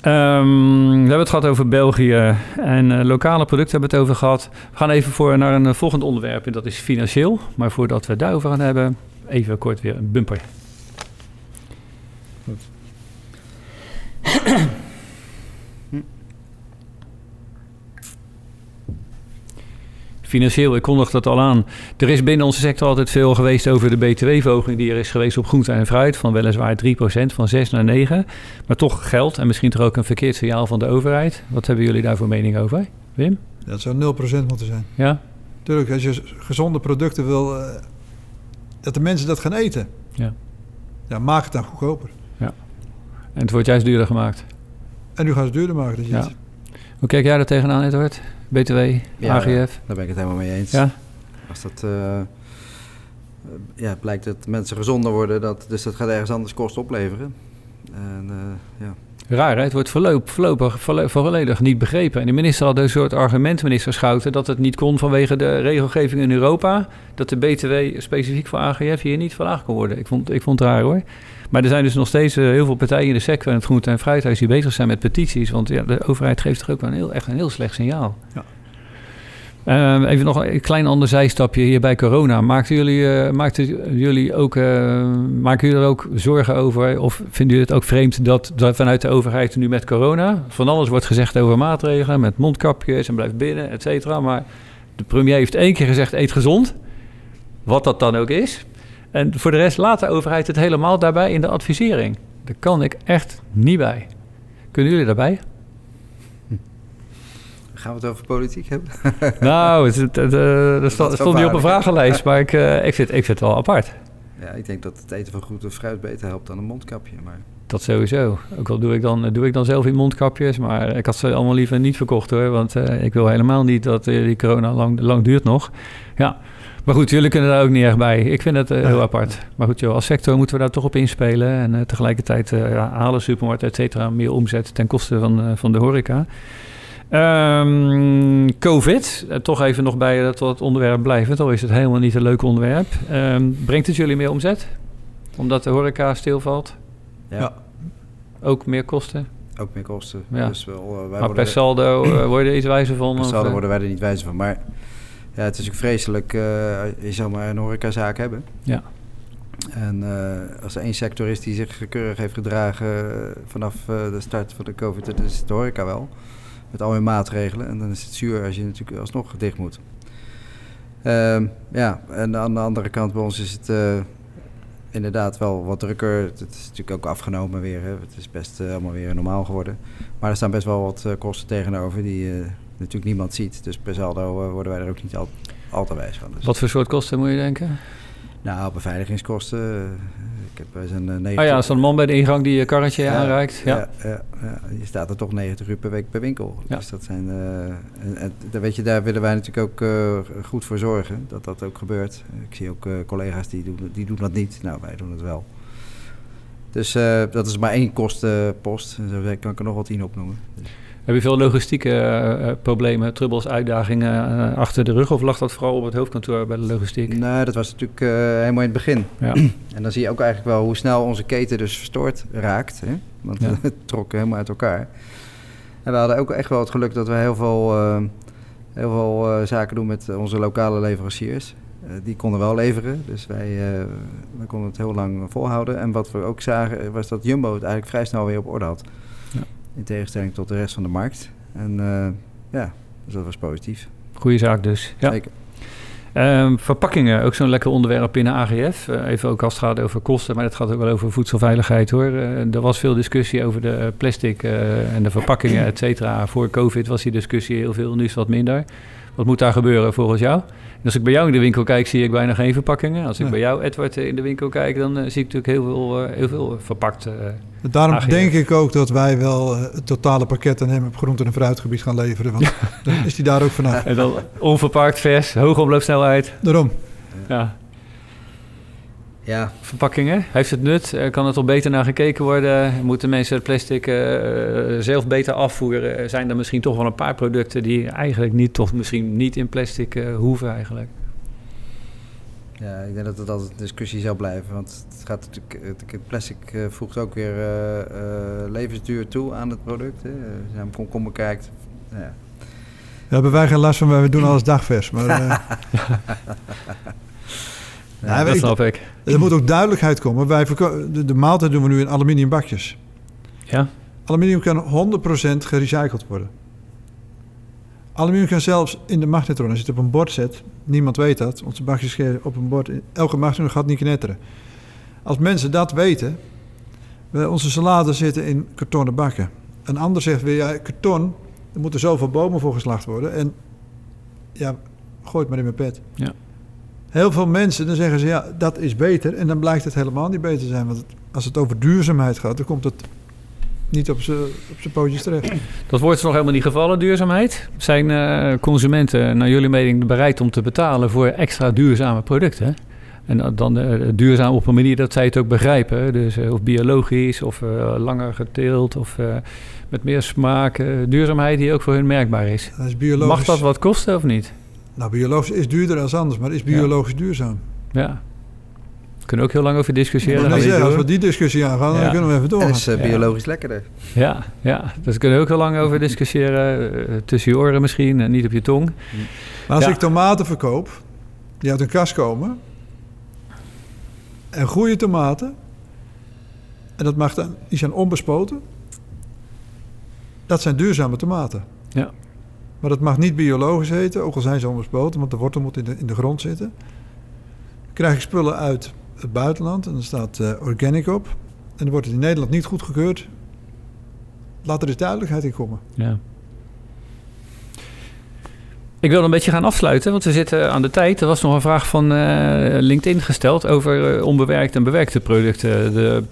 [SPEAKER 2] Ehm, we hebben het gehad over België en eh, lokale producten hebben we het over gehad. We gaan even voor naar een eh, volgend onderwerp en dat is financieel. Maar voordat we het daarover gaan hebben, even kort weer een bumper. Financieel, ik kondig dat al aan. Er is binnen onze sector altijd veel geweest over de btw-verhoging die er is geweest op groente en fruit. Van weliswaar 3%, van 6 naar 9. Maar toch geld en misschien toch ook een verkeerd signaal van de overheid. Wat hebben jullie daar voor mening over? Wim?
[SPEAKER 3] Dat zou 0% moeten zijn.
[SPEAKER 2] Ja?
[SPEAKER 3] Tuurlijk, als je gezonde producten wil, eh, dat de mensen dat gaan eten.
[SPEAKER 2] Ja.
[SPEAKER 3] Ja, maak het dan goedkoper.
[SPEAKER 2] En het wordt juist duurder gemaakt.
[SPEAKER 3] En nu gaan ze het duurder maken. Dat je
[SPEAKER 2] Ja. Hoe kijk jij daar tegenaan, Edward? BTW,
[SPEAKER 4] Ja,
[SPEAKER 2] AGF?
[SPEAKER 4] Daar ben ik het helemaal mee eens.
[SPEAKER 2] Ja?
[SPEAKER 4] Als dat eh, ja, blijkt dat mensen gezonder worden, dat, dus dat gaat ergens anders kosten opleveren. En eh, ja,
[SPEAKER 2] Raar, hè? het wordt voorlopig, voorlopig volle- volledig niet begrepen. En de minister had een soort argument, minister Schouten, dat het niet kon vanwege de regelgeving in Europa. Dat de BTW specifiek voor AGF hier niet verlaagd kon worden. Ik vond, ik vond het raar hoor. Maar er zijn dus nog steeds eh, heel veel partijen in de sector en het groente- en fruithuis die bezig zijn met petities. Want ja, de overheid geeft toch ook wel een heel, echt een heel slecht signaal.
[SPEAKER 3] Ja.
[SPEAKER 2] Ehm, even nog een klein ander zijstapje hier bij corona. Maakten jullie, eh, maakten jullie ook, eh, maken jullie er ook zorgen over? Of vinden jullie het ook vreemd dat, dat vanuit de overheid nu met corona... van alles wordt gezegd over maatregelen... met mondkapjes en blijf binnen, et cetera. Maar de premier heeft één keer gezegd eet gezond. Wat dat dan ook is. En voor de rest laat de overheid het helemaal daarbij in de advisering. Daar kan ik echt niet bij. Kunnen jullie daarbij?
[SPEAKER 4] gaan we het over politiek hebben?
[SPEAKER 2] nou, het, het, het, eh, dat stond, niet op een vragenlijst, maar ik, eh, ik, vind, ik vind het wel apart.
[SPEAKER 4] ja, ik denk dat het eten van groente en fruit beter helpt dan een mondkapje. Maar
[SPEAKER 2] Dat sowieso. Ook al doe ik dan, doe ik dan zelf in mondkapjes, maar ik had ze allemaal liever niet verkocht hoor. Want eh, ik wil helemaal niet dat eh, die corona lang, lang duurt nog. Ja, maar goed, jullie kunnen daar ook niet echt bij. Ik vind het eh, heel apart. Maar goed, joh, als sector moeten we daar toch op inspelen. En tegelijkertijd ja, halen supermarkten, et cetera, meer omzet ten koste van, van de horeca. Ehm, Covid, toch even nog bij dat het onderwerp blijven. Al is het helemaal niet een leuk onderwerp. Ehm, brengt het jullie meer omzet? Omdat de horeca stilvalt?
[SPEAKER 4] Ja,
[SPEAKER 3] Ja.
[SPEAKER 2] Ook meer kosten?
[SPEAKER 4] ook meer kosten.
[SPEAKER 2] Ja.
[SPEAKER 4] Dus wel, eh, wij
[SPEAKER 2] Maar
[SPEAKER 4] worden
[SPEAKER 2] per saldo eh, word je er iets wijzer van?
[SPEAKER 4] per saldo
[SPEAKER 2] eh?
[SPEAKER 4] worden wij er niet wijzer van. Maar ja, het is ook vreselijk. eh, je zou maar een horecazaak hebben.
[SPEAKER 2] Ja.
[SPEAKER 4] En eh, als er één sector is die zich keurig heeft gedragen eh, vanaf eh, de start van de COVID, dan is het de horeca wel. Met al hun maatregelen. En dan is het zuur als je natuurlijk alsnog dicht moet. Ehm, ja, en aan de andere kant bij ons is het eh, inderdaad wel wat drukker. Het is natuurlijk ook afgenomen weer. Hè. Het is best eh, allemaal weer normaal geworden. Maar er staan best wel wat eh, kosten tegenover die eh, natuurlijk niemand ziet. Dus per saldo worden wij er ook niet al, al te wijs van. Dus,
[SPEAKER 2] Wat voor soort kosten moet je denken?
[SPEAKER 4] nou, beveiligingskosten. Ik heb bij zijn uh,
[SPEAKER 2] Oh ja, zo'n man bij de ingang die je karretje
[SPEAKER 4] Ja,
[SPEAKER 2] aanreikt. Ja.
[SPEAKER 4] Ja, ja, ja, je staat er toch 90 uur per week per winkel. Dus dat zijn, eh, en, en, daar weet je, daar willen wij natuurlijk ook eh, goed voor zorgen dat dat ook gebeurt. Ik zie ook eh, collega's die doen, die doen dat niet. Nou, wij doen het wel. Dus dat is maar één kostenpost. En zo kan ik er nog wat tien opnoemen. Dus,
[SPEAKER 2] Heb je veel logistieke eh, eh, problemen, trubbels, uitdagingen eh, achter de rug? Of lag dat vooral op het hoofdkantoor bij de logistiek?
[SPEAKER 4] nou, dat was natuurlijk helemaal in het begin.
[SPEAKER 2] Ja.
[SPEAKER 4] En dan zie je ook eigenlijk wel hoe snel onze keten dus verstoord raakt. Hè? Want
[SPEAKER 2] Ja.
[SPEAKER 4] het trok helemaal uit elkaar. En we hadden ook echt wel het geluk dat we heel veel, heel veel zaken doen met onze lokale leveranciers. die konden wel leveren, dus wij, wij konden het heel lang volhouden. En wat we ook zagen was dat Jumbo het eigenlijk vrij snel weer op orde had. In tegenstelling tot de rest van de markt. En ja, dus dat was positief.
[SPEAKER 2] Goeie zaak dus. Ja. Zeker. Um, verpakkingen, ook zo'n lekker onderwerp binnen AGF. Uh, even ook als het gaat over kosten, maar het gaat ook wel over voedselveiligheid hoor. Uh, er was veel discussie over de plastic uh, en de verpakkingen, et cetera. Voor COVID was die discussie heel veel, nu is het wat minder. Wat moet daar gebeuren volgens jou? als ik bij jou in de winkel kijk, zie ik bijna geen verpakkingen. Als ik bij jou, Edward, in de winkel kijk, dan zie ik natuurlijk heel veel, heel veel verpakt.
[SPEAKER 3] Daarom denk ik ook dat wij wel het totale pakket aan hem op groente- en fruitgebied gaan leveren. Want dan is hij daar ook vanaf.
[SPEAKER 2] En dan onverpakt, vers, hoge omloopsnelheid.
[SPEAKER 3] Daarom.
[SPEAKER 2] Ja. Ja. Verpakkingen, heeft het nut? Kan het al beter naar gekeken worden? Moeten mensen het plastic uh, zelf beter afvoeren? Zijn er misschien toch wel een paar producten die eigenlijk niet, toch misschien niet in plastic uh, hoeven eigenlijk?
[SPEAKER 4] Ja, ik denk dat het altijd een discussie zal blijven. Want het gaat natuurlijk, het plastic voegt ook weer levensduur toe aan het product. Hè. Als je naar kom kijkt. Ja. Daar
[SPEAKER 3] hebben wij geen last van, we doen alles dagvers. Maar,
[SPEAKER 2] Ja, dat snap ik.
[SPEAKER 3] Er moet ook duidelijkheid komen. Wij de, de maaltijd doen we nu in aluminium bakjes.
[SPEAKER 2] Ja?
[SPEAKER 3] Aluminium kan 100% gerecycled worden. Aluminium kan zelfs in de magnetron, als je het op een bord zet, niemand weet dat, onze bakjes op een bord, elke magnetron gaat niet knetteren. Als mensen dat weten, onze salade zitten in kartonnen bakken. Een ander zegt weer, ja, karton, er moeten zoveel bomen voor geslacht worden. En ja, gooi het maar in mijn pet.
[SPEAKER 2] Ja
[SPEAKER 3] heel veel mensen, dan zeggen ze ja, dat is beter. En dan blijkt het helemaal niet beter te zijn. Want als het over duurzaamheid gaat, dan komt het niet op zijn pootjes terecht.
[SPEAKER 2] Dat wordt nog helemaal niet gevallen, duurzaamheid. Zijn uh, consumenten, naar jullie mening, bereid om te betalen voor extra duurzame producten? En dan uh, duurzaam op een manier dat zij het ook begrijpen. Dus uh, of biologisch, of langer geteeld, of met meer smaak. duurzaamheid die ook voor hun merkbaar is.
[SPEAKER 3] Dat is biologisch.
[SPEAKER 2] Mag dat wat kosten of niet?
[SPEAKER 3] Nou, biologisch is duurder dan anders, maar is biologisch duurzaam?
[SPEAKER 2] Ja. We kunnen ook heel lang over discussiëren.
[SPEAKER 3] Ja, zeggen, als we die discussie aangaan, dan kunnen we even door.
[SPEAKER 4] Het is uh, biologisch lekkerder.
[SPEAKER 2] Ja, ja, dus we kunnen ook heel lang over discussiëren. Uh, tussen je oren misschien en niet op je tong.
[SPEAKER 3] Maar als ik tomaten verkoop, die uit een kast komen... en goede tomaten... en dat mag dan, die zijn onbespoten... dat zijn duurzame tomaten.
[SPEAKER 2] Ja.
[SPEAKER 3] Maar dat mag niet biologisch heten, ook al zijn ze onbespoten, want de wortel moet in de, in de grond zitten. Dan krijg ik spullen uit het buitenland en dan staat uh, organic op. En dan wordt het in Nederland niet goedgekeurd. Laat er eens duidelijkheid in komen.
[SPEAKER 2] Ja. Ik wil een beetje gaan afsluiten, want we zitten aan de tijd. Er was nog een vraag van uh, LinkedIn gesteld over uh, onbewerkte en bewerkte producten. De,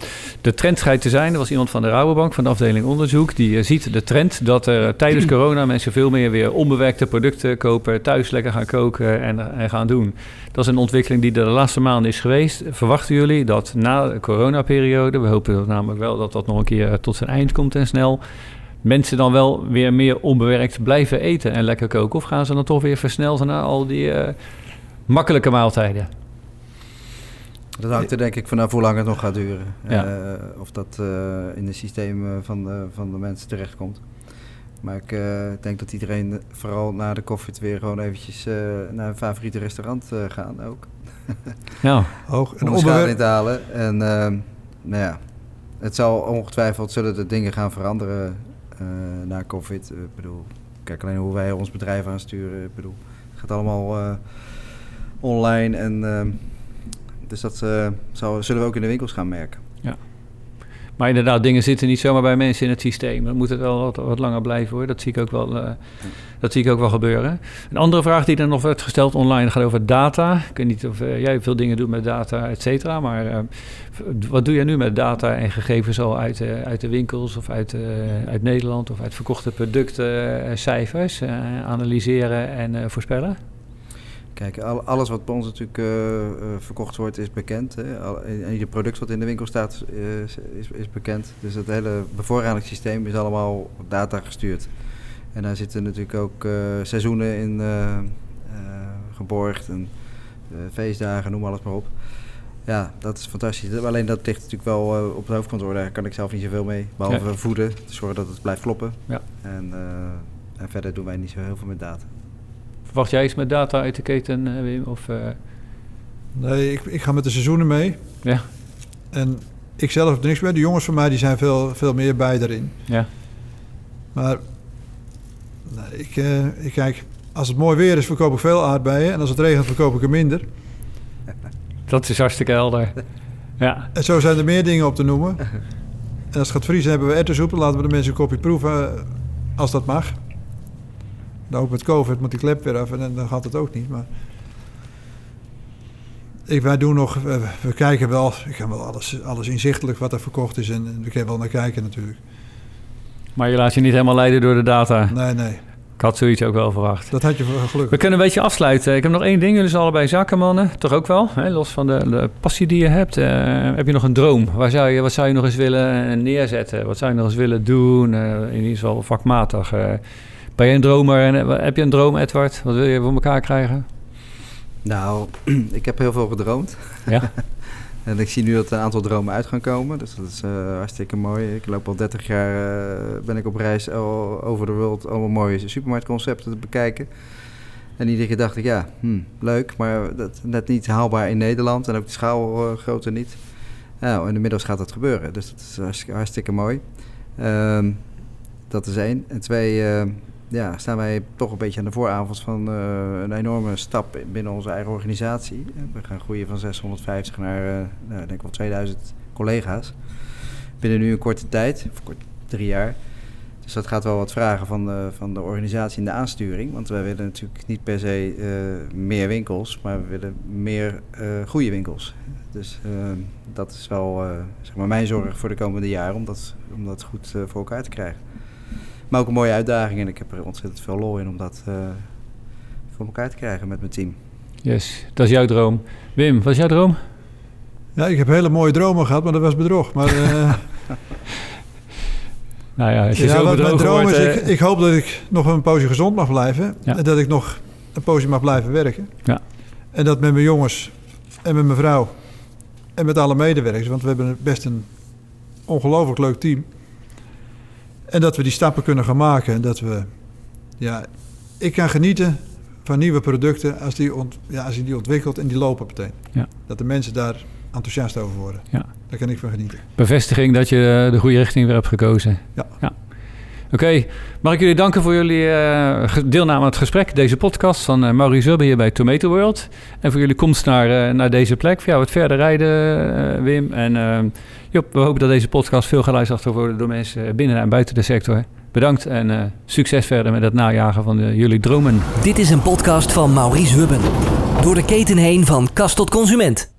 [SPEAKER 2] de trend schijnt te zijn, er was iemand van de Rabobank van de afdeling onderzoek... die uh, ziet de trend dat er tijdens corona mensen veel meer weer onbewerkte producten kopen... thuis lekker gaan koken en, en gaan doen. Dat is een ontwikkeling die de laatste maanden is geweest. Verwachten jullie dat na de coronaperiode... we hopen namelijk wel dat dat nog een keer tot zijn eind komt en snel mensen dan wel weer meer onbewerkt blijven eten en lekker koken? Of gaan ze dan toch weer versneld naar al die uh, makkelijke maaltijden?
[SPEAKER 4] Dat hangt er denk ik vanaf hoe lang het nog gaat duren. Ja. Uh, of dat uh, in het systeem van, de, van de mensen terechtkomt. Maar ik denk dat iedereen vooral na de koffie weer gewoon eventjes naar een favoriete restaurant gaan ook.
[SPEAKER 2] ja.
[SPEAKER 4] Hoog. En om schade in te halen. En nou ja, het zal ongetwijfeld zullen de dingen gaan veranderen na COVID. Eh, ik bedoel, kijk alleen hoe wij ons bedrijf aansturen. Bedoel, het gaat allemaal uh, online. En, uh, dus dat zullen we ook in de winkels gaan merken.
[SPEAKER 2] Maar inderdaad, dingen zitten niet zomaar bij mensen in het systeem. Dan moet het wel wat, langer blijven hoor. Dat zie ik ook wel, uh, dat zie ik ook wel gebeuren. Een andere vraag die er nog werd gesteld online gaat over data. Ik weet niet of uh, jij veel dingen doet met data, et cetera. Maar uh, wat doe je nu met data en gegevens al uit, uit de winkels of uit, uit Nederland of uit verkochte producten, cijfers analyseren en voorspellen?
[SPEAKER 4] Kijk, alles wat bij ons natuurlijk uh, verkocht wordt is bekend. Hè. En ieder product wat in de winkel staat is, is, is, bekend. Dus het hele bevoorradingssysteem is allemaal op data gestuurd. En daar zitten natuurlijk ook uh, seizoenen in geborgd en feestdagen, noem alles maar op. Ja, dat is fantastisch. Alleen dat ligt natuurlijk wel op het hoofdkantoor. Daar kan ik zelf niet zoveel mee. Behalve voeden, te zorgen dat het blijft kloppen.
[SPEAKER 2] Ja.
[SPEAKER 4] En, en verder doen wij niet zo heel veel met data.
[SPEAKER 2] Wacht jij iets met data uit de keten, Wim? Of, uh...
[SPEAKER 3] Nee, ik, ik ga met de seizoenen mee.
[SPEAKER 2] Ja.
[SPEAKER 3] En ik zelf heb er niks mee. De jongens van mij die zijn veel, veel meer bij erin.
[SPEAKER 2] Ja.
[SPEAKER 3] Maar nee, ik, eh, ik kijk, als het mooi weer is, verkoop ik veel aardbeien. En als het regent, verkoop ik er minder.
[SPEAKER 2] Dat is hartstikke helder. Ja.
[SPEAKER 3] En zo zijn er meer dingen op te noemen. En als het gaat vriezen, hebben we erwtensoep. Dan laten we de mensen een kopje proeven, eh, als dat mag. Nou, ook met COVID moet die klep weer af en dan gaat het ook niet. Maar ik, wij doen nog, we, kijken wel, ik heb wel alles, alles inzichtelijk wat er verkocht is. En, en we kunnen wel naar kijken natuurlijk.
[SPEAKER 2] Maar je laat je niet helemaal leiden door de data.
[SPEAKER 3] Nee, nee,
[SPEAKER 2] Ik had zoiets ook wel verwacht.
[SPEAKER 3] dat had je wel
[SPEAKER 2] We
[SPEAKER 3] gelukkig.
[SPEAKER 2] kunnen een beetje afsluiten. Ik heb nog één ding. Jullie zijn allebei zakenmannen. Toch ook wel? Hè? Los van de, de passie die je hebt. Eh, heb je nog een droom? Waar zou je, wat zou je nog eens willen neerzetten? Wat zou je nog eens willen doen? Eh, in ieder geval vakmatig. Eh, ben je een dromer? En, eh, heb je een droom, Edward? Wat wil je voor elkaar krijgen?
[SPEAKER 4] Nou, ik heb heel veel gedroomd.
[SPEAKER 2] Ja?
[SPEAKER 4] En ik zie nu dat een aantal dromen uit gaan komen. Dus dat is eh, hartstikke mooi. Ik loop al 30 jaar, eh, ben ik op reis al over de wereld allemaal mooie supermarktconcepten te bekijken. En iedere keer dacht ik, ja, hm, leuk, maar dat net niet haalbaar in Nederland. En ook de schaalgrootte niet. Nou, en inmiddels gaat dat gebeuren. Dus dat is hartstikke, hartstikke mooi. Ehm, dat is één. En twee, ja, staan wij toch een beetje aan de vooravond van eh, een enorme stap binnen onze eigen organisatie. We gaan groeien van 650 naar, eh, nou, ik denk wel 2000 collega's. Binnen nu een korte tijd, of kort, drie jaar. Dus dat gaat wel wat vragen van de, van de organisatie en de aansturing. Want wij willen natuurlijk niet per se eh, meer winkels, maar we willen meer goede winkels. Dus dat is wel zeg maar mijn zorg voor de komende jaren om dat, om dat goed voor elkaar te krijgen. Maar ook een mooie uitdaging en ik heb er ontzettend veel lol in om dat eh, voor elkaar te krijgen met mijn team.
[SPEAKER 2] Yes, dat is jouw droom. Wim, wat is jouw droom?
[SPEAKER 3] Ja, ik heb hele mooie dromen gehad, maar dat was bedrog. Maar eh,
[SPEAKER 2] Nou ja, als je
[SPEAKER 3] ja,
[SPEAKER 2] zo
[SPEAKER 3] wat mijn droom
[SPEAKER 2] wordt...
[SPEAKER 3] is,
[SPEAKER 2] eh,
[SPEAKER 3] ik, ik hoop dat ik nog een poosje gezond mag blijven.
[SPEAKER 2] Ja.
[SPEAKER 3] En dat ik nog een poosje mag blijven werken.
[SPEAKER 2] Ja.
[SPEAKER 3] En dat met mijn jongens en met mijn vrouw en met alle medewerkers. Want we hebben best een ongelooflijk leuk team. En dat we die stappen kunnen gaan maken. En dat we, ja, ik kan genieten van nieuwe producten als die, ont, ja, als je die ontwikkelt en die lopen meteen.
[SPEAKER 2] Ja.
[SPEAKER 3] Dat de mensen daar enthousiast over worden.
[SPEAKER 2] Ja.
[SPEAKER 3] Daar kan ik van genieten.
[SPEAKER 2] bevestiging dat je de goede richting weer hebt gekozen.
[SPEAKER 3] Ja.
[SPEAKER 2] Oké, mag ik jullie danken voor jullie eh, ge- deelname aan het gesprek. Deze podcast van uh, Maurice Zubbe hier bij Tomato World. En voor jullie komst naar, eh, naar deze plek. Voor jou wat verder rijden, eh, Wim. En eh, Job, we hopen dat deze podcast veel geluisterd worden door mensen binnen en buiten de sector. Bedankt en eh, succes verder met het najagen van jullie dromen.
[SPEAKER 1] Dit is een podcast van Maurice Hubben. Door de keten heen van kast tot consument.